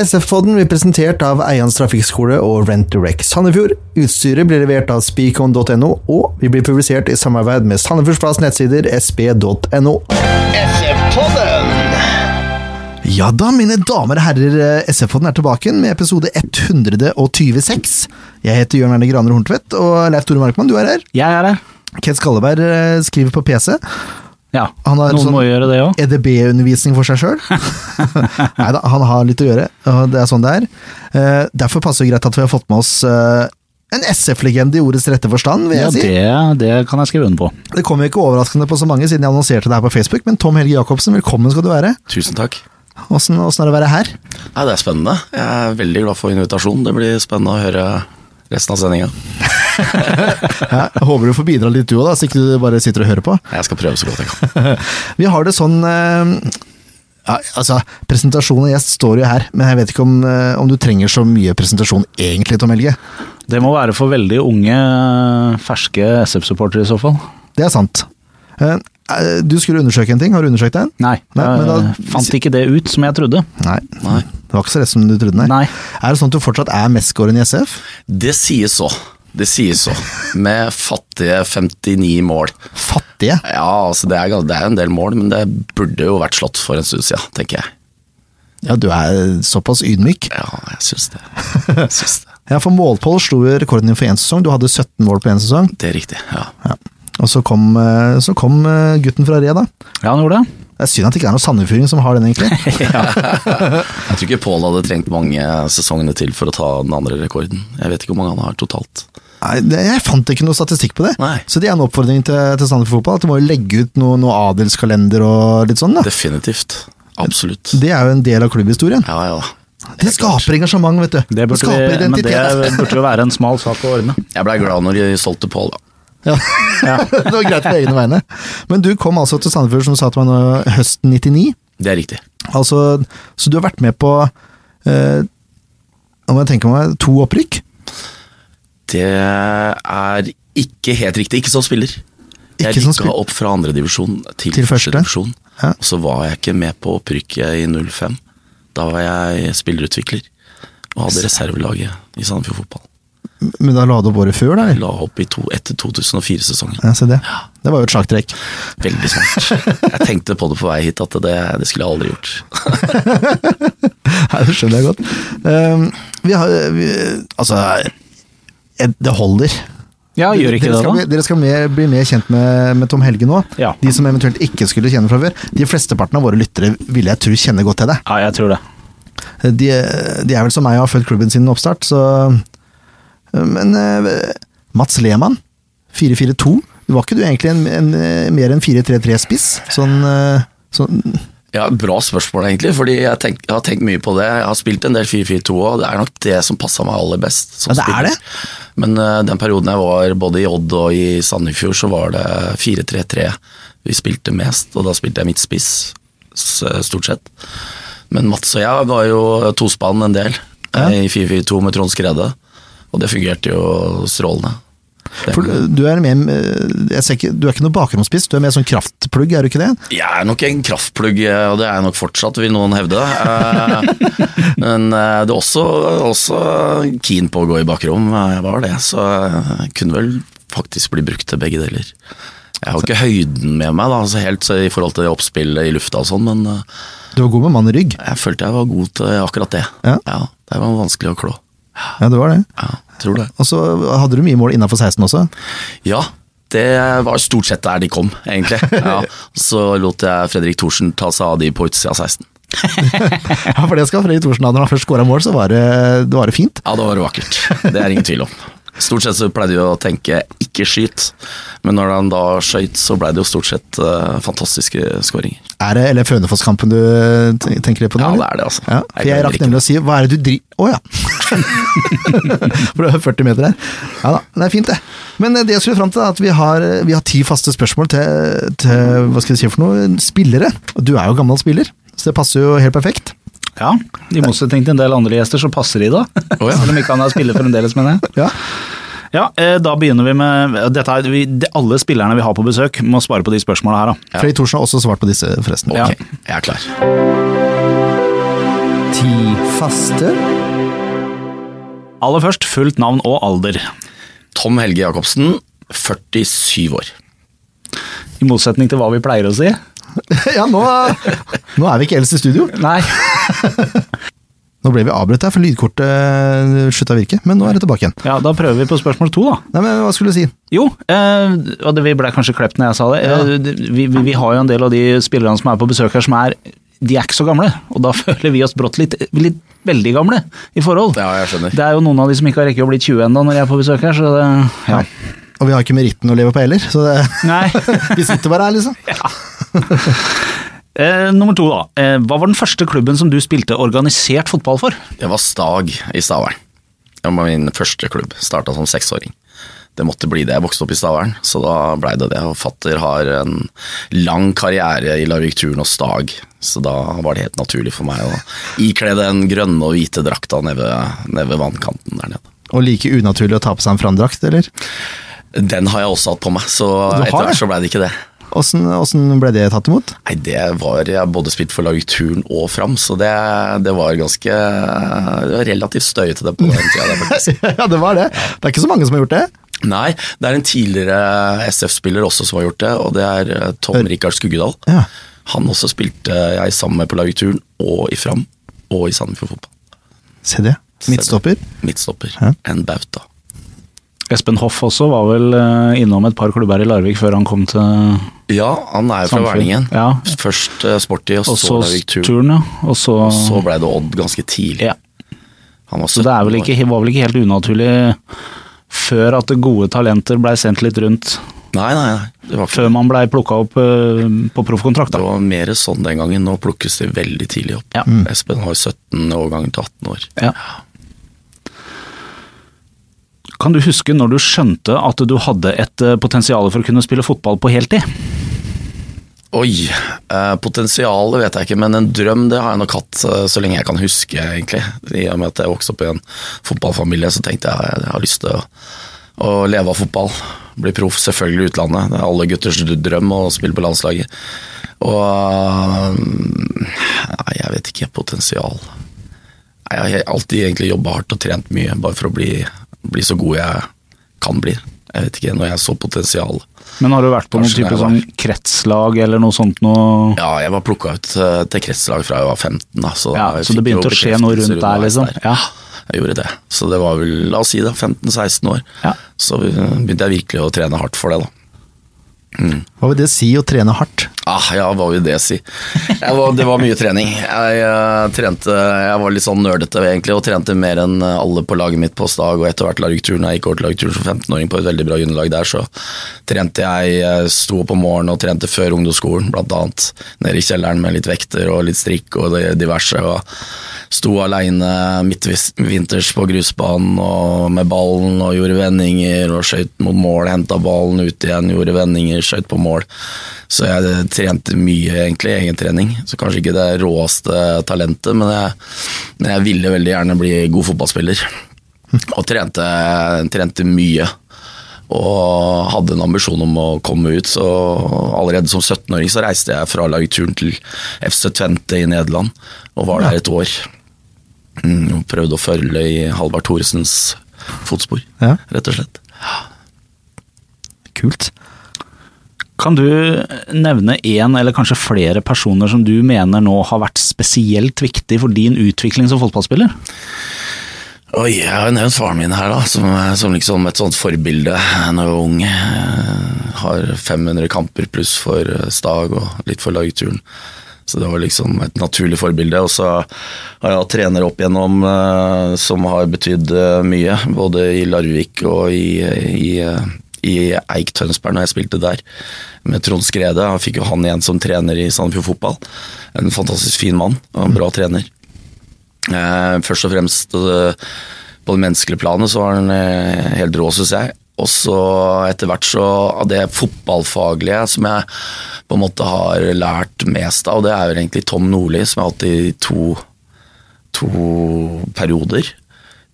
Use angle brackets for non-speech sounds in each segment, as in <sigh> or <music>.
SF-podden blir presentert av Eians trafikkskole og Rent Direct Sandefjord. Utstyret blir levert av speakon.no, og vi blir publisert i samarbeid med Sandefjordsplass nettsider sp.no. SF-podden! Ja da, mine damer og herrer, eh, SF-podden er tilbake med episode 126. Jeg heter Jørn Erne Graner Horntvedt, og Leif Tore Markmann, du er her. Jeg er her. Kent Skalleberg eh, skriver på PC. Ja, Han har noen sånn- må gjøre det òg. EDB-undervisning for seg sjøl. <laughs> Nei da, han har litt å gjøre, og det er sånn det er. Eh, Derfor passer det greit at vi har fått med oss eh, en SF-legende i ordets rette forstand, vil jeg Ja, si. det, det kan jeg skrive under på. Det kommer jo ikke overraskende på så mange, siden jeg annonserte det her på Facebook, men Tom Helge Jacobsen, velkommen skal du være. Tusen takk. Åssen er det å være her? Nei, det er spennende. Jeg er veldig glad for invitasjonen. Det blir spennende å høre resten av sendinga. <laughs> Jeg håper du får bidra litt du òg, så ikke du bare sitter og hører på. Jeg skal prøve så godt jeg kan. <laughs> Vi har det sånn eh, ja, altså, Presentasjon og gjest står jo her, men jeg vet ikke om, eh, om du trenger så mye presentasjon egentlig, Tom Helge. Det må være for veldig unge, ferske SF-supportere i så fall. Det er sant. Eh, Du skulle undersøke en ting, har du undersøkt den? Nei, Nei, men da- jeg fant ikke det ut som jeg trodde. Nei. Nei. Det var ikke så rett som du trodde, nei. Nei. Er det sånn at du fortsatt er mestscoren i SF? Det sies så. Det sies så. Med fattige 59 mål. Fattige? Ja, altså det er, det er en del mål, men det burde jo vært slått for en stund siden, tenker jeg. Ja, du er såpass ydmyk. Ja, jeg syns det. <laughs> Jeg syns det. Ja, for målpål slo rekorden din for én sesong. Du hadde 17 mål på én sesong. Det er riktig, ja. Ja. Og så kom, eh, så kom eh, gutten fra Re, da. Ja, han gjorde det. Det er synd at det ikke er noen sandefjording som har den, egentlig. <laughs> <laughs> Jeg tror ikke Pål hadde trengt mange sesongene til for å ta den andre rekorden. Jeg vet ikke hvor mange han har totalt. Nei, det, Jeg fant ikke noe statistikk på det. Nei. Så det er en oppfordring til, til Sandefjord Fotball. At de må jo legge ut noe, noe adelskalender og litt sånn. da. Definitivt. Absolutt. Det er jo en del av klubbhistorien. Ja, ja. Det skaper engasjement, vet du. Det burde, det, vi, men det burde jo være en smal sak å ordne. Jeg blei glad når de solgte Pål, da. <laughs> Ja. det var greit på egne vegne. Men du kom altså til Sandefjord, som sa til meg nå, høsten 99. Det er riktig. Altså, så du har vært med på eh, Nå må jeg tenke meg to opprykk. Det er ikke helt riktig. Ikke som spiller. Jeg Ikke rykka opp fra andredivisjon til, Til første? førstedivisjon. Ja. Og så var jeg ikke med på opprykket i 05. Da var jeg spillerutvikler og hadde reservelaget i Sandefjord Fotball. Men da la du opp året før, da? La opp i to, etter 2004-sesongen. Ja, se det. Det var jo et sjakktrekk. Veldig smart. Jeg tenkte på det på vei hit, at det, det skulle jeg aldri gjort. <laughs> Nei, det skjønner jeg godt. Um, vi har vi, Altså, det holder. Ja, gjør ikke dere det da? bli- Dere skal mer, bli mer kjent med, med Tom Helge nå. Ja. De som eventuelt ikke skulle kjenne fra før. De flesteparten av våre lyttere vil jeg tro kjenner godt til det. Ja, jeg tror det. De, de er vel som meg og har født klubben siden oppstart, så Men eh, Mats Lehmann, 4-4-2. Var ikke du egentlig en, en, mer enn 4-3-3-spiss? Sånn, eh, sånn Ja, Bra spørsmål, egentlig, fordi jeg, tenk, jeg har tenkt mye på det. Jeg har spilt en del 4-4-2 òg, det er nok det som passa meg aller best. som Ja, det er det? Men uh, den perioden jeg var både i Odd og i Sandefjord, så var det 4-3-3 vi spilte mest, og da spilte jeg midtspiss, stort sett. Men Mats og jeg var jo tospann en del, Ja. eh, i 4-4-2 med Trond Skredde, og det fungerte jo strålende. For du er mer eh, ikke, Du er ikke noe bakgrunnsspiss, du er mer sånn kraftplugg, er du ikke det? Jeg er nok en kraftplugg, eh, og det er jeg nok fortsatt, vil noen hevde. Eh, <laughs> Men det er også, også keen på å gå i bakrom, jeg var det. Så jeg kunne vel faktisk bli brukt til begge deler. Jeg har ikke høyden med meg da, altså helt så i forhold til oppspillet i lufta og sånn, men Du var god med mann i rygg. jeg følte jeg var god til akkurat det. Ja. Det var vanskelig å klå. Ja, det var det. Ja, tror det. Og så hadde du mye mål innafor 16 også. Ja, det var stort sett der de kom, egentlig. Ja, så lot jeg Fredrik Thorsen ta seg av de på utsida av 16. <laughs> Ja, for det skal Fredrik Thorsen ha. Når han først skåra mål, så var det, det var det fint. Ja, det var vakkert. Det er ingen tvil om. Stort sett så pleide vi å tenke 'ikke skyt', men når han da skøyt, så ble det jo stort sett uh, fantastiske skåringer. Er det eller Fønefoss-kampen du tenker på nå? Ja, det er det, altså. Ja, for jeg jeg rakk nemlig å si 'hva er det du driver Å ja. <laughs> for det er 40 meter her. Ja da, det er fint det. Men det jeg skulle fram til, er at vi har, vi har ti faste spørsmål til, til hva skal vi si for noe, spillere. Du er jo gammel spiller, så det passer jo helt perfekt. Ja, I motsetning til en del andre gjester, så passer de da. ja. <laughs> Selv om ikke han er spiller fremdeles, mener jeg. Ja. Ja, eh, Da begynner vi med dette her, vi, Alle spillerne vi har på besøk, må svare på de spørsmålene her. da. Frøy Thorsen har også svart på disse, forresten. Ok, Ja. jeg er klar. Ti faste. Aller først fullt navn og alder. Tom Helge Jacobsen, 47 år. I motsetning til hva vi pleier å si. <laughs> Ja, nå, nå er vi ikke eldst i studio. Nei. <laughs> Nå ble vi avbrutt her, for lydkortet slutta å virke, men nå er det tilbake igjen. Ja, Da prøver vi på spørsmål to, da. Nei, men Hva skulle du si? Jo, eh, og det vi ble kanskje klept når jeg sa det. Ja. vi, vi, vi har jo en del av de spillerne som er på besøk her som er de er ikke så gamle, og da <laughs> føler vi oss brått litt, litt veldig gamle i forhold. Ja, jeg skjønner. Det er jo noen av de som ikke har rekket å bli 20 ennå når jeg er på besøk her, så det ja. Og vi har ikke meritten å leve på heller, så det, Nei. vi sitter bare her, liksom. <laughs> Eh, nummer to, da. Eh, hva var den første klubben som du spilte organisert fotball for? Det var Stag i Stavern. Det var min første klubb. Starta som seksåring. Det måtte bli det. Jeg vokste opp i Stavern, så da blei det det. Og fatter har en lang karriere i Larvik Turn og Stag, så da var det helt naturlig for meg å ikle den grønne og hvite drakta nede ved, vannkanten der nede. Og like unaturlig å ta på seg en framdrakt, eller? Den har jeg også hatt på meg, så har etter hvert så blei det ikke det. Åssen åssen ble det tatt imot? Nei, det var Jeg både spilt for laget Turn og Fram, så det, det var ganske det var relativt støyete det på den tida. faktisk. <laughs> ja, det var det. Det er ikke så mange som har gjort det. Nei, det er en tidligere SF-spiller også som har gjort det, og det er eh, Tom Rikard Skuggedal. Ja. Han også spilte jeg sammen med på Lagerturen, og i Fram, og i Sandefjord Fotball. Se det. Midtstopper. Midtstopper. Ja. En bauta. Espen Hoff også var vel eh, innom et par klubber i Larvik før han kom til Ja, han er jo fra Verningen. Ja. Først uh, Sporty, og Og så så Larvik Turn. turen, ja. Og så, Så ble det Odd ganske tidlig. ja. Han var Så det er vel ikke, var vel ikke helt unaturlig før at gode talenter blei sendt litt rundt, Nei, nei, nei. Det var, før man blei plukka opp eh, på proffkontrakt. det var mer sånn den gangen. Nå plukkes de veldig tidlig opp. Ja. Espen har 17 årganger til 18 år. Ja. Kan du huske når du skjønte at du hadde et eh, potensial for å kunne spille fotball på heltid? Oi, eh, potensialet vet jeg ikke, men en drøm det har jeg nok hatt eh, så lenge jeg kan huske, egentlig. I og med at jeg vokste opp i en fotballfamilie, så tenkte jeg at jeg har lyst til å, å leve av fotball. Bli proff, selvfølgelig i utlandet. Det er alle gutters drøm å spille på landslaget. Og eh, Nei, jeg vet ikke. Potensial. Jeg har alltid egentlig jobba hardt og trent mye, bare for å bli, bli så god jeg kan bli. Jeg vet ikke, når jeg så potensial. Men har du vært på noen type var- sånn kretslag eller noe sånt noe Ja, jeg var plukka ut eh, til kretslag fra jeg var 15. Da, så, Ja, så det begynte å skje noe rundt der, liksom? der. Ja. Jeg gjorde det. Så det var vel, la oss si det, 15-16 år. Ja. Så eh, begynte jeg virkelig å trene hardt for det, da. Hva vil det si å trene hardt? Ah, ja, hva vil det si? Jeg var, det var mye trening. Jeg, eh, trente, jeg var litt sånn nerdete egentlig, og trente mer enn alle på laget mitt på Stag, og etter hvert Larvik-turen. Jeg gikk over til Larvik-turen som 15-åring på et veldig bra underlag der, så trente jeg, jeg sto opp om morgenen og trente før ungdomsskolen, blant annet. Nede i kjelleren med litt vekter og litt strikk og det diverse. og Sto aleine midtvinters på grusbanen og med ballen og gjorde vendinger og skøyt mot mål, henta ballen ut igjen, gjorde vendinger, skøyt på mål. Så jeg trente mye, egentlig, egentrening. Så kanskje ikke det råeste talentet, men jeg, men jeg ville veldig gjerne bli god fotballspiller. Og trente, trente mye. Og hadde en ambisjon om å komme ut, så allerede som 17-åring så reiste jeg fra lagturen til FC Tvente i Nederland, og var der et år. Mm, og prøvde å følge i Halvard Thoresens fotspor, Ja. rett og slett. Kult. Kan du nevne én eller kanskje flere personer som du mener nå har vært spesielt viktig for din utvikling som fotballspiller? Oi, jeg har nevnt faren min her, da, som, som liksom et sånt forbilde når jeg var ung. Jeg Har 500 kamper pluss for Stag og litt for lagturen. Så det var liksom et naturlig forbilde. Og så har jeg hatt trenere opp igjennom eh, som har betydd eh, mye, både i Larvik og i, i, eh, i Eik Tønsberg, når jeg spilte der. Med Trond Skrede. Jeg fikk jo han igjen som trener i Sandefjord Fotball. En fantastisk fin mann og en bra trener. Eh, først og fremst eh, på det menneskelige planet så var han eh, helt rå, syns jeg. Og så etter hvert så av det fotballfaglige som jeg på en måte har lært mest av, og det er jo egentlig Tom Nordli, som jeg har hatt i to, to perioder.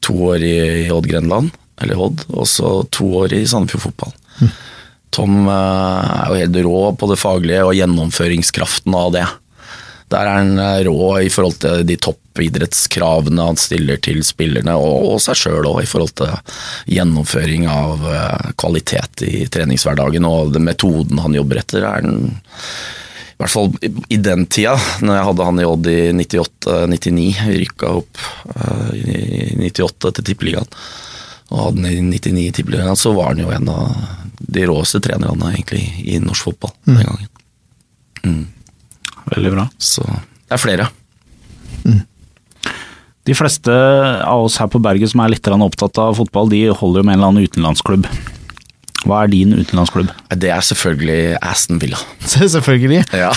To år i, i Odd Grenland, eller Odd, og så to år i Sandefjord Fotball. Tom eh, er jo helt rå på det faglige og gjennomføringskraften av det. Der er han eh, rå i forhold til de toppidrettskravene han stiller til spillerne, og, seg sjøl òg, i forhold til gjennomføring av eh, kvalitet i treningshverdagen. Og den metoden han jobber etter, er den i hvert fall i den tida, når jeg hadde han i Odd i 98-99, vi rykka opp i 98 til Tippeligaen, og hadde den i 99 i Tippeligaen, så var han jo en av de råeste trenerne egentlig i norsk fotball den gangen. Veldig bra. Så det er flere. De fleste av oss her på berget som er litt opptatt av fotball, de holder jo med en eller annen utenlandsklubb. Hva er din utenlandsklubb? Det er selvfølgelig Aston Villa. <laughs> Selvfølgelig. Ja,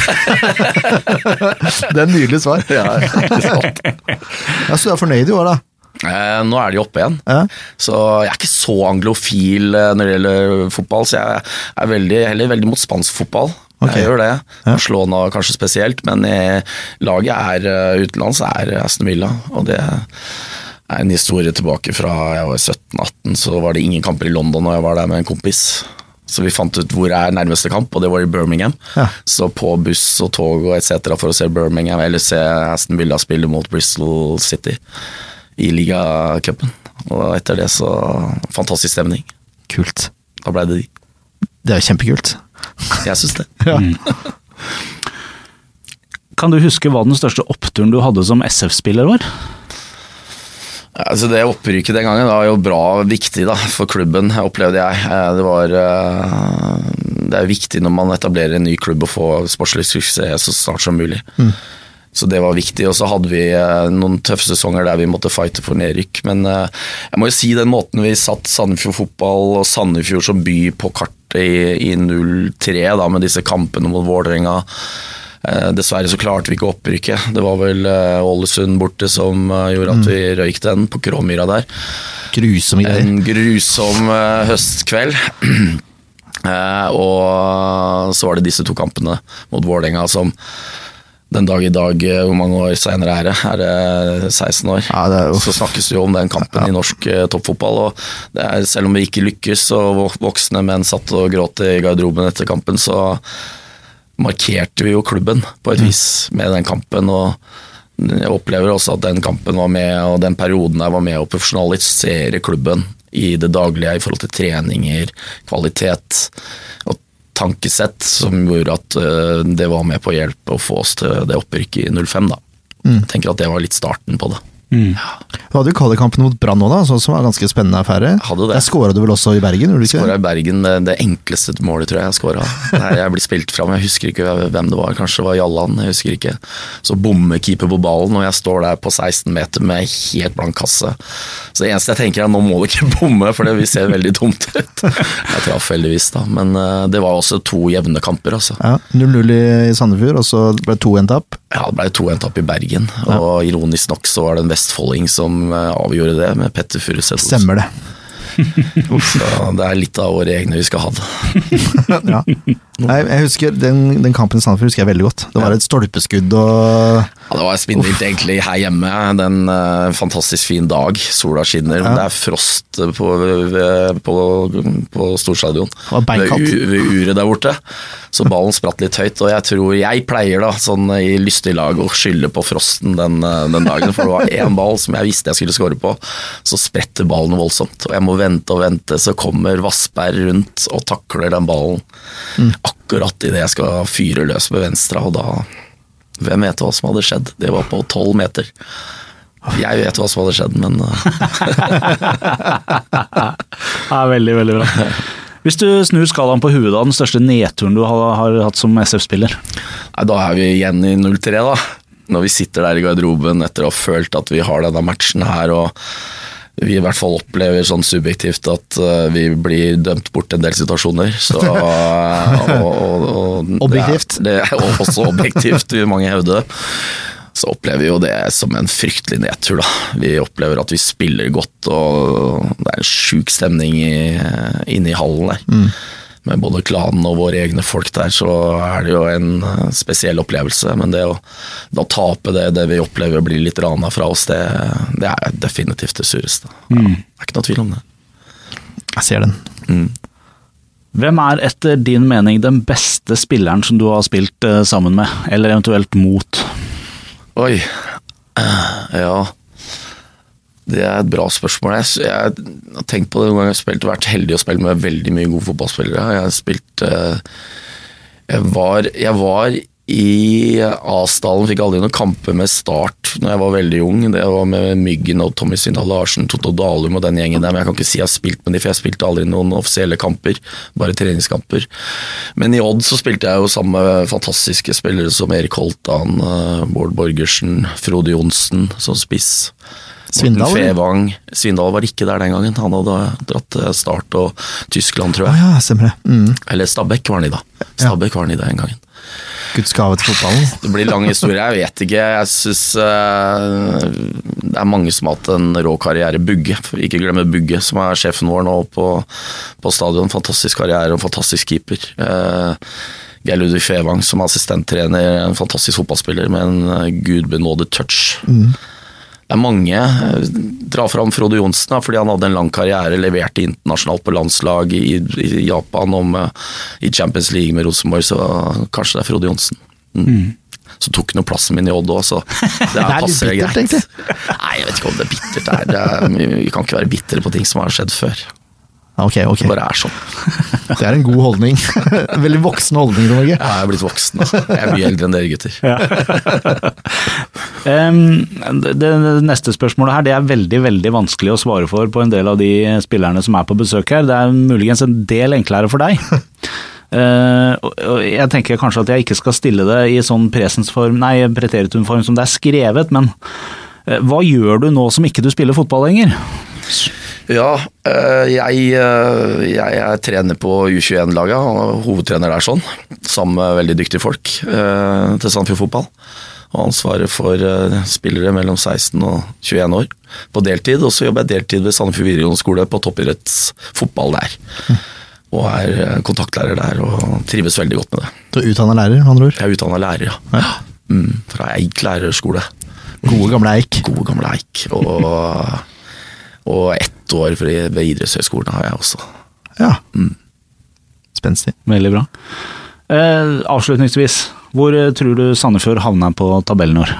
<laughs> Det er et nydelig svar. ja ikke sant. Ja, så du er fornøyd i år, da? Eh, Nå er de oppe igjen, Ja. så jeg er ikke så anglofil eh, når det gjelder fotball. Så jeg er veldig, heller veldig mot spansk fotball. Okay. Jeg gjør det. Barcelona kanskje spesielt, men laget er eh, utenlands, er Aston Villa. Og det er en historie tilbake fra jeg var 17-18, så var det ingen kamper i London og jeg var der med en kompis. Så vi fant ut hvor er nærmeste kamp, og det var i Birmingham. Ja. Så på buss og tog og etc. for å se Birmingham, eller se Aston Villa spille mot Bristol City i ligacupen. Og etter det så Fantastisk stemning. Kult. Da ble det de. Det er jo kjempekult. Jeg syns det. <laughs> Ja. Kan du huske hva den største oppturen du hadde som SF-spiller var? Altså Det opprykket den gangen var jo bra viktig da, for klubben, opplevde jeg. Eh, Det var eh, Det er viktig når man etablerer en ny klubb å få sportslig suksess så snart som mulig. Så det var viktig. Og så hadde vi eh, noen tøffe sesonger der vi måtte fighte for nedrykk. Men eh, jeg må jo si den måten vi satt Sandefjord fotball og Sandefjord som by på kartet i, i 03, da, med disse kampene mot Vålerenga. Eh, Dessverre så klarte vi ikke opprykket. Det var vel Ålesund borte som gjorde at vi røyk den på Kråmyra der. Grusom greier. En grusom høstkveld. <clears throat> Og så var det disse to kampene mot Vålerenga som den dag i dag, eh, hvor mange år senere er det? Er det 16 år? Ja, det jo- Så snakkes det jo om den kampen i norsk eh, toppfotball. og det er, Selv om vi ikke lykkes, og voksne menn satt og gråt i garderoben etter kampen, så markerte vi jo klubben på et vis med den kampen. og jeg opplever også at den kampen var med, og den perioden der var med å profesjonalisere klubben i det daglige i forhold til treninger, kvalitet og tankesett, som gjorde at eh, det var med på å hjelpe å få oss til det opprykket i 05. da. Jeg tenker at det var litt starten på det. Du hadde jo kvalikkampen mot Brann òg, da, som var en ganske spennende affære. Hadde det. Der skåra du vel også i Bergen? gjorde du ikke? Skåra i Bergen, det, det enkleste målet tror jeg jeg skåra. <laughs> Jeg blir spilt fram, jeg husker ikke hvem det var, kanskje det var Jallan, jeg husker ikke. Så bommer keeper på ballen, og jeg står der på 16 meter med helt blank kasse. Så det eneste jeg tenker er nå må du ikke <laughs> bomme, for det vil se veldig dumt ut. Jeg traff heldigvis, da. Men eh, det var også to jevne kamper, altså. Ja, 0-0 i Sandefjord, og så ble det 2-1-tap. Ja, det ble to en tap i Bergen, og ironisk nok så var det en vestfolding som eh, avgjorde det, med Petter Furuseth. Stemmer det. <laughs> Så det er litt av våre egne vi skal ha det. <laughs> ja. Jeg husker Den, den kampen i Sandefjord husker jeg veldig godt. Det var et stolpeskudd og Ja, det var spinnvilt egentlig her hjemme. Det er en uh, fantastisk fin dag. Sola skinner. Ja. Det er frost på, på, på storstadion. Ved, ved uret der borte. Så ballen spratt litt høyt. Og jeg tror jeg pleier da, sånn i lystig lag å skylde på frosten den, eh, den dagen. For det var én ball som jeg visste jeg skulle score på. Så spretter ballen voldsomt. Og jeg må vente og vente, så kommer Vassberg rundt og takler den ballen. Akkurat idet jeg skal fyre løs med venstre, og da hvem vet hva som hadde skjedd? Det var på tolv meter. Jeg vet hva som hadde skjedd, men uh, <laughs> Ja, veldig, veldig bra. Hvis du snur skalaen på huet, da, den største nedturen du har, har hatt som SF-spiller? da er vi igjen i 0-3, da. Når vi sitter der i garderoben etter å ha følt at vi har denne matchen her, og vi i hvert fall opplever sånn subjektivt at uh, vi blir dømt bort en del situasjoner. Så, uh, <laughs> og, og, og, Objektivt. Det er, det er også objektivt, vil mange hevde. Så opplever vi jo det som en fryktelig nedtur. da. Vi opplever at vi spiller godt, og det er en sjuk stemning i, inne i hallen der. Med både klanen og våre egne folk der, så er det jo en eh, spesiell opplevelse. Men det å da tape det, det vi opplever blir litt rana fra oss, det, det er definitivt det sureste. Ja, det er ikke noe tvil om det. Jeg ser den. Hvem er etter din mening den beste spilleren som du har spilt eh, sammen med, eller eventuelt mot? Oi. Ja, det er et bra spørsmål. Jeg, jeg har tenkt på det noen ganger. Jeg har spilt, vært heldig å spille med veldig mye gode fotballspillere. Jeg har spilt eh, Jeg var, jeg var i Asdalen, fikk aldri noen kamper med Start når jeg var veldig ung. Det var med Myggen og Tommy Svindal Larsen, Totto Dalum og den gjengen der. Men jeg kan ikke si jeg har spilt med de, for jeg spilte aldri noen offisielle kamper. Bare treningskamper. Men i Odd så spilte jeg jo sammen med fantastiske spillere som Erik Holtan, eh, Bård Borgersen, Frode Johnsen som spiss. Svindal? Fevang. Svindal var ikke der den gangen. Han hadde dratt til Start og Tyskland, tror jeg. jeg. ja. Mm. Eller Stabæk var han i da. Stabæk var han i den gangen. Guds gave til fotballen. <sighs> Det blir lang historie, jeg vet ikke. Jeg syns det er mange som har hatt en rå karriere. Bugge, for ikke glemme Bugge, som er sjefen vår nå på, på stadion. Fantastisk karriere og fantastisk keeper. Uh, Geir Ludvig Fevang som assistenttrener, en fantastisk fotballspiller med en eh, gudbenådet touch. Det er mange. Dra fram Frode Johnsen, fordi han hadde en lang karriere. Leverte internasjonalt på landslag i, i Japan og med, i Champions League med Rosenborg, så kanskje det er Frode Johnsen. Mm. Så tok han jo plassen min i Odd òg, så <laughs> det, er passer greit. Nei, jeg vet ikke om det er bittert. Det er, det er, vi kan ikke være bitre på ting som har skjedd før. Ja, Ok, ok. Det bare er sånn. <laughs> Det er en god holdning. <laughs> Veldig voksen holdning, Roger. Jeg er blitt voksen. Altså. Jeg er mye eldre enn dere gutter. <laughs> Em, det, det neste spørsmålet her det er veldig veldig vanskelig å svare for på en del av de spillerne som er på besøk her. Det er muligens en del enklere for deg. Uh, og jeg tenker kanskje at jeg ikke skal stille det i sånn presensform, nei, preteritumform som det er skrevet, men uh, hva gjør du nå som ikke du spiller fotball lenger? Ja, øh, jeg, øh, jeg er trener på U21-laget, hovedtrener der sånn, sammen med veldig dyktige folk øh, til Sandefjord Fotball. Og ansvaret for spillere mellom 16 og 21 år på deltid. Og så jobber jeg deltid ved Sandefjord videregående skole på toppidrettsfotball der. Og er kontaktlærer der og trives veldig godt med det. Du er utdanna lærer, med andre ord. Jeg er utdanna lærer, ja. Ja. Mm, fra Eik lærerskole. Gode, gamle Eik. Gode, gamle Eik. Og, og ett år ved idrettshøyskolen har jeg også. Ja. Spenstig. Veldig bra. Eh, avslutningsvis, hvor eh, tror du Sandefjord havner på tabellen i år?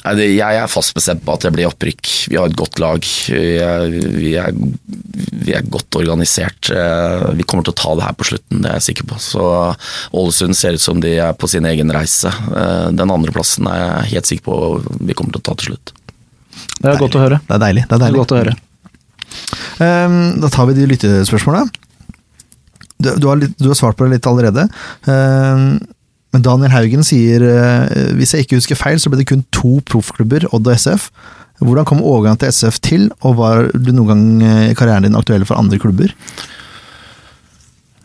Jeg er fast bestemt på at det blir opprykk. Vi har et godt lag. Vi er, vi er, vi er godt organisert. Eh, Vi kommer til å ta det her på slutten, det er jeg sikker på. Så Ålesund ser ut som de er på sin egen reise. Eh, Den andreplassen er jeg helt sikker på vi kommer til å ta til slutt. Det er godt å høre. Det er deilig. Det er Det er godt å høre. Ehm, da tar vi de lyttespørsmåla. Du, du, har du har svart på det litt allerede. Ehm, men Daniel Haugen sier eh, hvis jeg ikke husker feil, så ble det kun to proffklubber, Odd og SF. Hvordan kom overgangen til SF til, og var du noen gang eh, i karrieren din aktuell for andre klubber?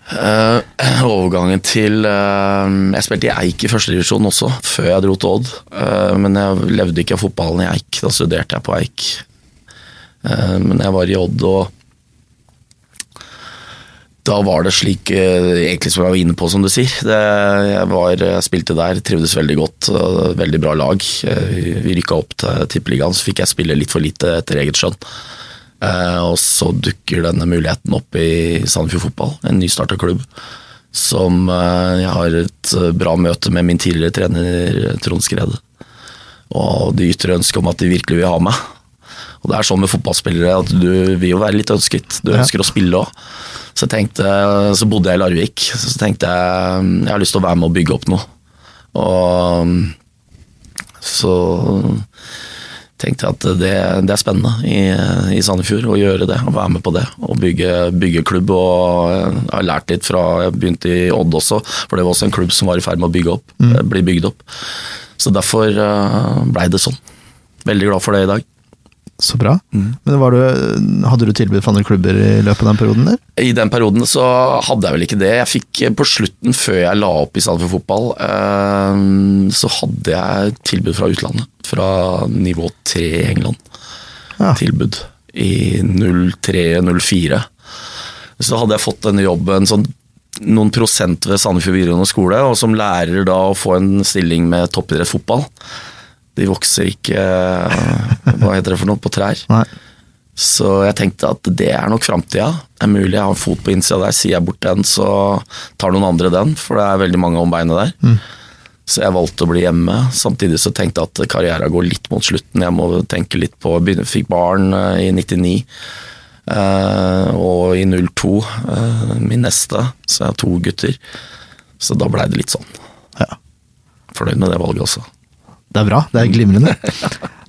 Uh, <clears throat> overgangen til uh, Jeg spilte i Eik i førstedivisjon også, før jeg dro til Odd. Uh, men jeg levde ikke av fotballen i Eik, da studerte jeg på Eik. Eh, men jeg var i Odd, og da var det slik eh, egentlig som jeg var inne på, som du sier. Det, jeg, var, jeg spilte der, trivdes veldig godt. Veldig bra lag. Eh, Vi rykka opp til Tippeligaen, så fikk jeg spille litt for lite etter eget skjønn. Og så dukker denne muligheten opp i Sandefjord Fotball, en nystarta klubb. Som jeg har et bra møte med min tidligere trener Trond Skred. Og de ytre ønske om at de virkelig vil ha meg. Og det er sånn med fotballspillere at du vil jo være litt ønsket. Du Ja. ønsker å spille òg. Så, jeg tenkte, så bodde jeg i Larvik, så tenkte jeg jeg har lyst til å være med og bygge opp noe. Og så tenkte jeg at det, det er spennende i, i Sandefjord å gjøre det, å være med på det. Og bygge, bygge klubb. Og jeg har lært litt fra jeg begynte i Odd også, for det var også en klubb som var i ferd med å bygge opp, bli bygd opp. Så derfor uh, blei det sånn. Veldig glad for det i dag. Så bra. Men var du, hadde du tilbud fra andre klubber i løpet av den perioden der? I den perioden så hadde jeg vel ikke det. Jeg fikk eh, på slutten, før jeg la opp i Sandefjord Fotball, eh, så hadde jeg tilbud fra utlandet. Fra nivå 3 i England. Ja. Tilbud i 03-04. Så hadde jeg fått denne jobben sånn noen prosent ved Sandefjord videregående skole, og som lærer da å få en stilling med toppidrettsfotball. De vokser ikke Hva heter det for noe? På trær. Nei. Så jeg tenkte at det er nok framtida. Det er mulig jeg har en fot på innsida der. Sier jeg bort den, så tar noen andre den, for det er veldig mange om beinet der. Så jeg valgte å bli hjemme. Samtidig så tenkte jeg at karrieren går litt mot slutten. Jeg må tenke litt på begynne- Fikk barn eh, i 99. eh, og i 02 eh, min neste, så jeg har to gutter. Så da blei det litt sånn. Ja. Fornøyd med det valget også. Det er bra, det er glimrende.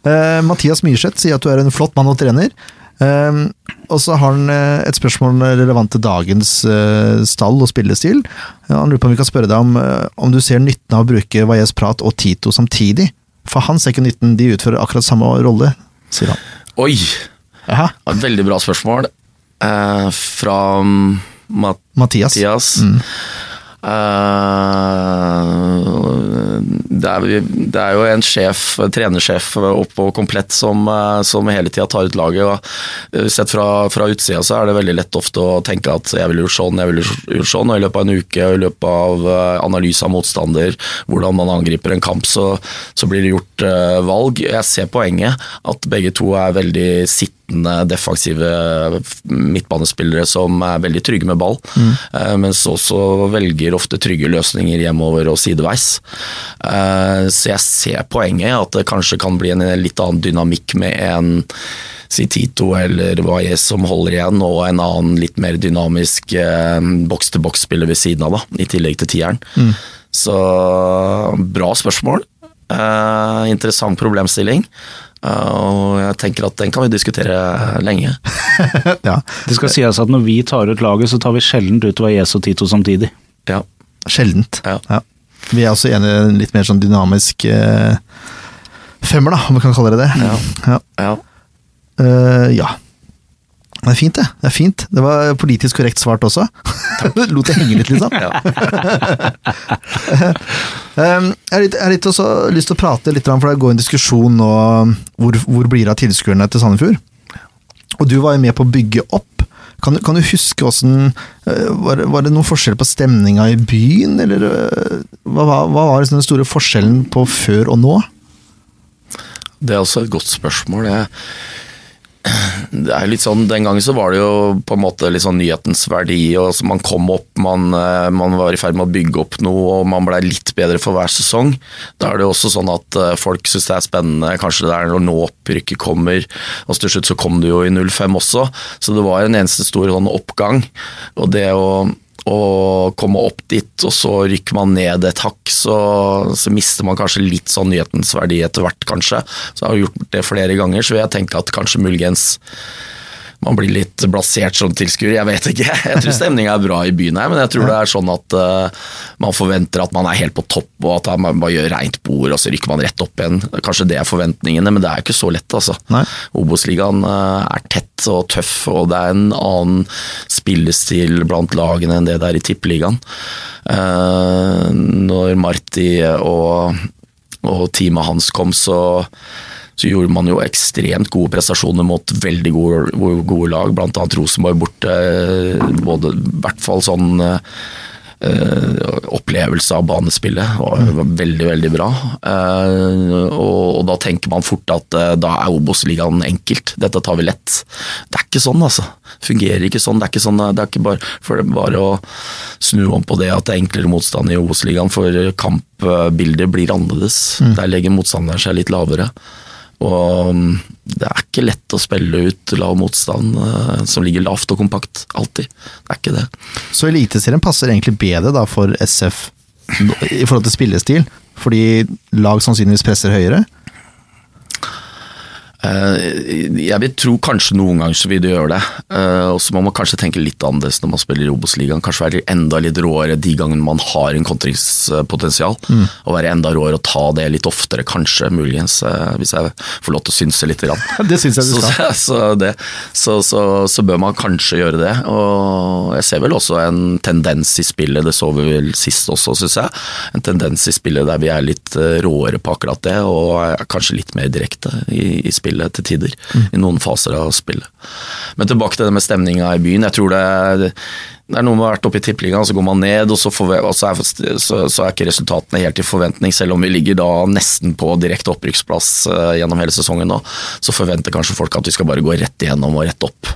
uh, <laughs> Mathias Myrseth sier at du er en flott mann og trener. Uh, og så har han eh, et spørsmål relevant til dagens uh, stall og spillestil. Han lurer på om vi kan spørre deg om, om du ser nytten av å bruke Valles Prat og Tito samtidig. For han ser ikke nytten, de utfører akkurat samme rolle, sier han. Oi! Aha. Et veldig bra spørsmål. Eh, fra mm, Mat Mathias. Mathias. Eh, det, er, det er jo en sjef, trenersjef oppå komplett som, eh, som hele tida tar ut laget. og eh, Sett fra, fra utsida så er det veldig lett ofte å tenke at jeg ville gjort sånn, jeg ville gjort sånn. Og i løpet av en uke i løpet av eh, analyse av motstander, hvordan man angriper en kamp, så, så blir det gjort eh, valg. Jeg ser poenget, at begge to er veldig sittende defensive midtbanespillere som er veldig trygge med ball, eh, mens også velger ofte trygge løsninger hjemover og sideveis. Eh, Så jeg ser poenget, at det kanskje kan bli en litt annen dynamikk med en si Tito eller Valles som holder igjen, og en annen litt mer dynamisk eh, boks-til-boks-spiller ved siden av, da, i tillegg til tieren. Så bra spørsmål. Eh, interessant problemstilling. Eh, og jeg tenker at den kan vi diskutere lenge. <laughs> ja, Det skal sies at når vi tar ut laget, så tar vi sjelden ut Valles og Tito samtidig. Ja. sjeldent. Ja. Vi er også enige i en litt mer sånn dynamisk eh, femmer, da, om vi kan kalle det det. Ja. Ja. ja. Eh. Det er fint, det. Det er fint. Det var politisk korrekt svart også. <laughs> Lot det henge litt, liksom. <laughs> Um, jeg har litt, litt også lyst til å prate litt, for det går en diskusjon nå hvor, hvor blir det av tilskuerne til Sandefjord. Og du var jo med på å bygge opp. Kan, du- kan du huske åssen var, det- var det noen forskjell på stemninga i byen, eller øh, hva, var- hva var liksom den store forskjellen på før og nå? Det er også et godt spørsmål. Jeg, det er litt sånn, Den gangen så var det jo på en måte litt sånn nyhetens verdi. og så Man kom opp, man, eh, man var i ferd med å bygge opp noe, og man blei litt bedre for hver sesong. Da er det jo også sånn at eh, folk syns det er spennende. Kanskje det er når nå opprykket kommer. og Til slutt så kom det jo i 05 også, så det var en eneste stor sånn oppgang. Og det å å komme opp dit, og så rykker man ned et hakk, så, så mister man kanskje litt sånn nyhetens verdi etter hvert, kanskje. Så jeg har gjort det flere ganger, så vil jeg tenke at kanskje muligens man blir litt blasert som tilskuer, jeg vet ikke. Jeg tror stemninga er bra i byen her, men jeg tror det er sånn at uh, man forventer at man er helt på topp, og at man bare gjør reint bord, og så rykker man rett opp igjen. Kanskje det er forventningene, men det er ikke så lett, altså. Obos-ligaen uh, er tett og tøff, og det er en annen spillestil blant lagene enn det det er i tippeligaen. Uh, Når Marti og, og teamet hans kom, så så gjorde man jo ekstremt gode prestasjoner mot veldig gode, gode, lag, annet Rosenborg borte. Både, I hvert fall sånn eh, opplevelse av banespillet var, var veldig, veldig bra. Eh, og, og da tenker man fort at eh, da er Obos-ligaen enkelt, dette tar vi lett. Det er ikke sånn, altså. Fungerer ikke sånn. Det er ikke sånn, det er ikke bare, for det bare å snu om på det at det er enklere motstand i Obos-ligaen, for kampbildet blir annerledes. Der legger motstanderen seg litt lavere. Og mm, det er ikke lett å spille ut lav motstand eh, som ligger lavt og kompakt. Alltid. Det er ikke det. Så Eliteserien passer egentlig bedre da for SF i forhold til spillestil, fordi lag sannsynligvis presser høyere? Eh, Jeg vil tro kanskje noen ganger så vil du gjøre det. Eh, Og så må man kanskje tenke litt annerledes når man spiller i Obos-ligaen. Kanskje være enda litt råere de gangene man har en kontringspotensial. Og være enda råere og ta det litt oftere, kanskje, muligens, eh, hvis jeg får lov til å synse litt. Grann. <laughs> Det syns jeg du Så, skal. <laughs> så, så, så, så bør man kanskje gjøre det. Og jeg ser vel også en tendens i spillet, det så vi vel sist også, syns jeg. En tendens i spillet der vi er litt råere på akkurat det, og er kanskje litt mer direkte i, i spillet til tider. I noen faser av spillet. Men tilbake til det med stemninga i byen. Jeg tror det, det er noe med å ha vært oppe i tippeligaen, så går man ned, og så, vi, og så, er, så, så er ikke resultatene helt i forventning, selv om vi ligger da nesten på direkte opprykksplass eh, gjennom hele sesongen nå. Så forventer kanskje folk at vi skal bare gå rett igjennom og rett opp.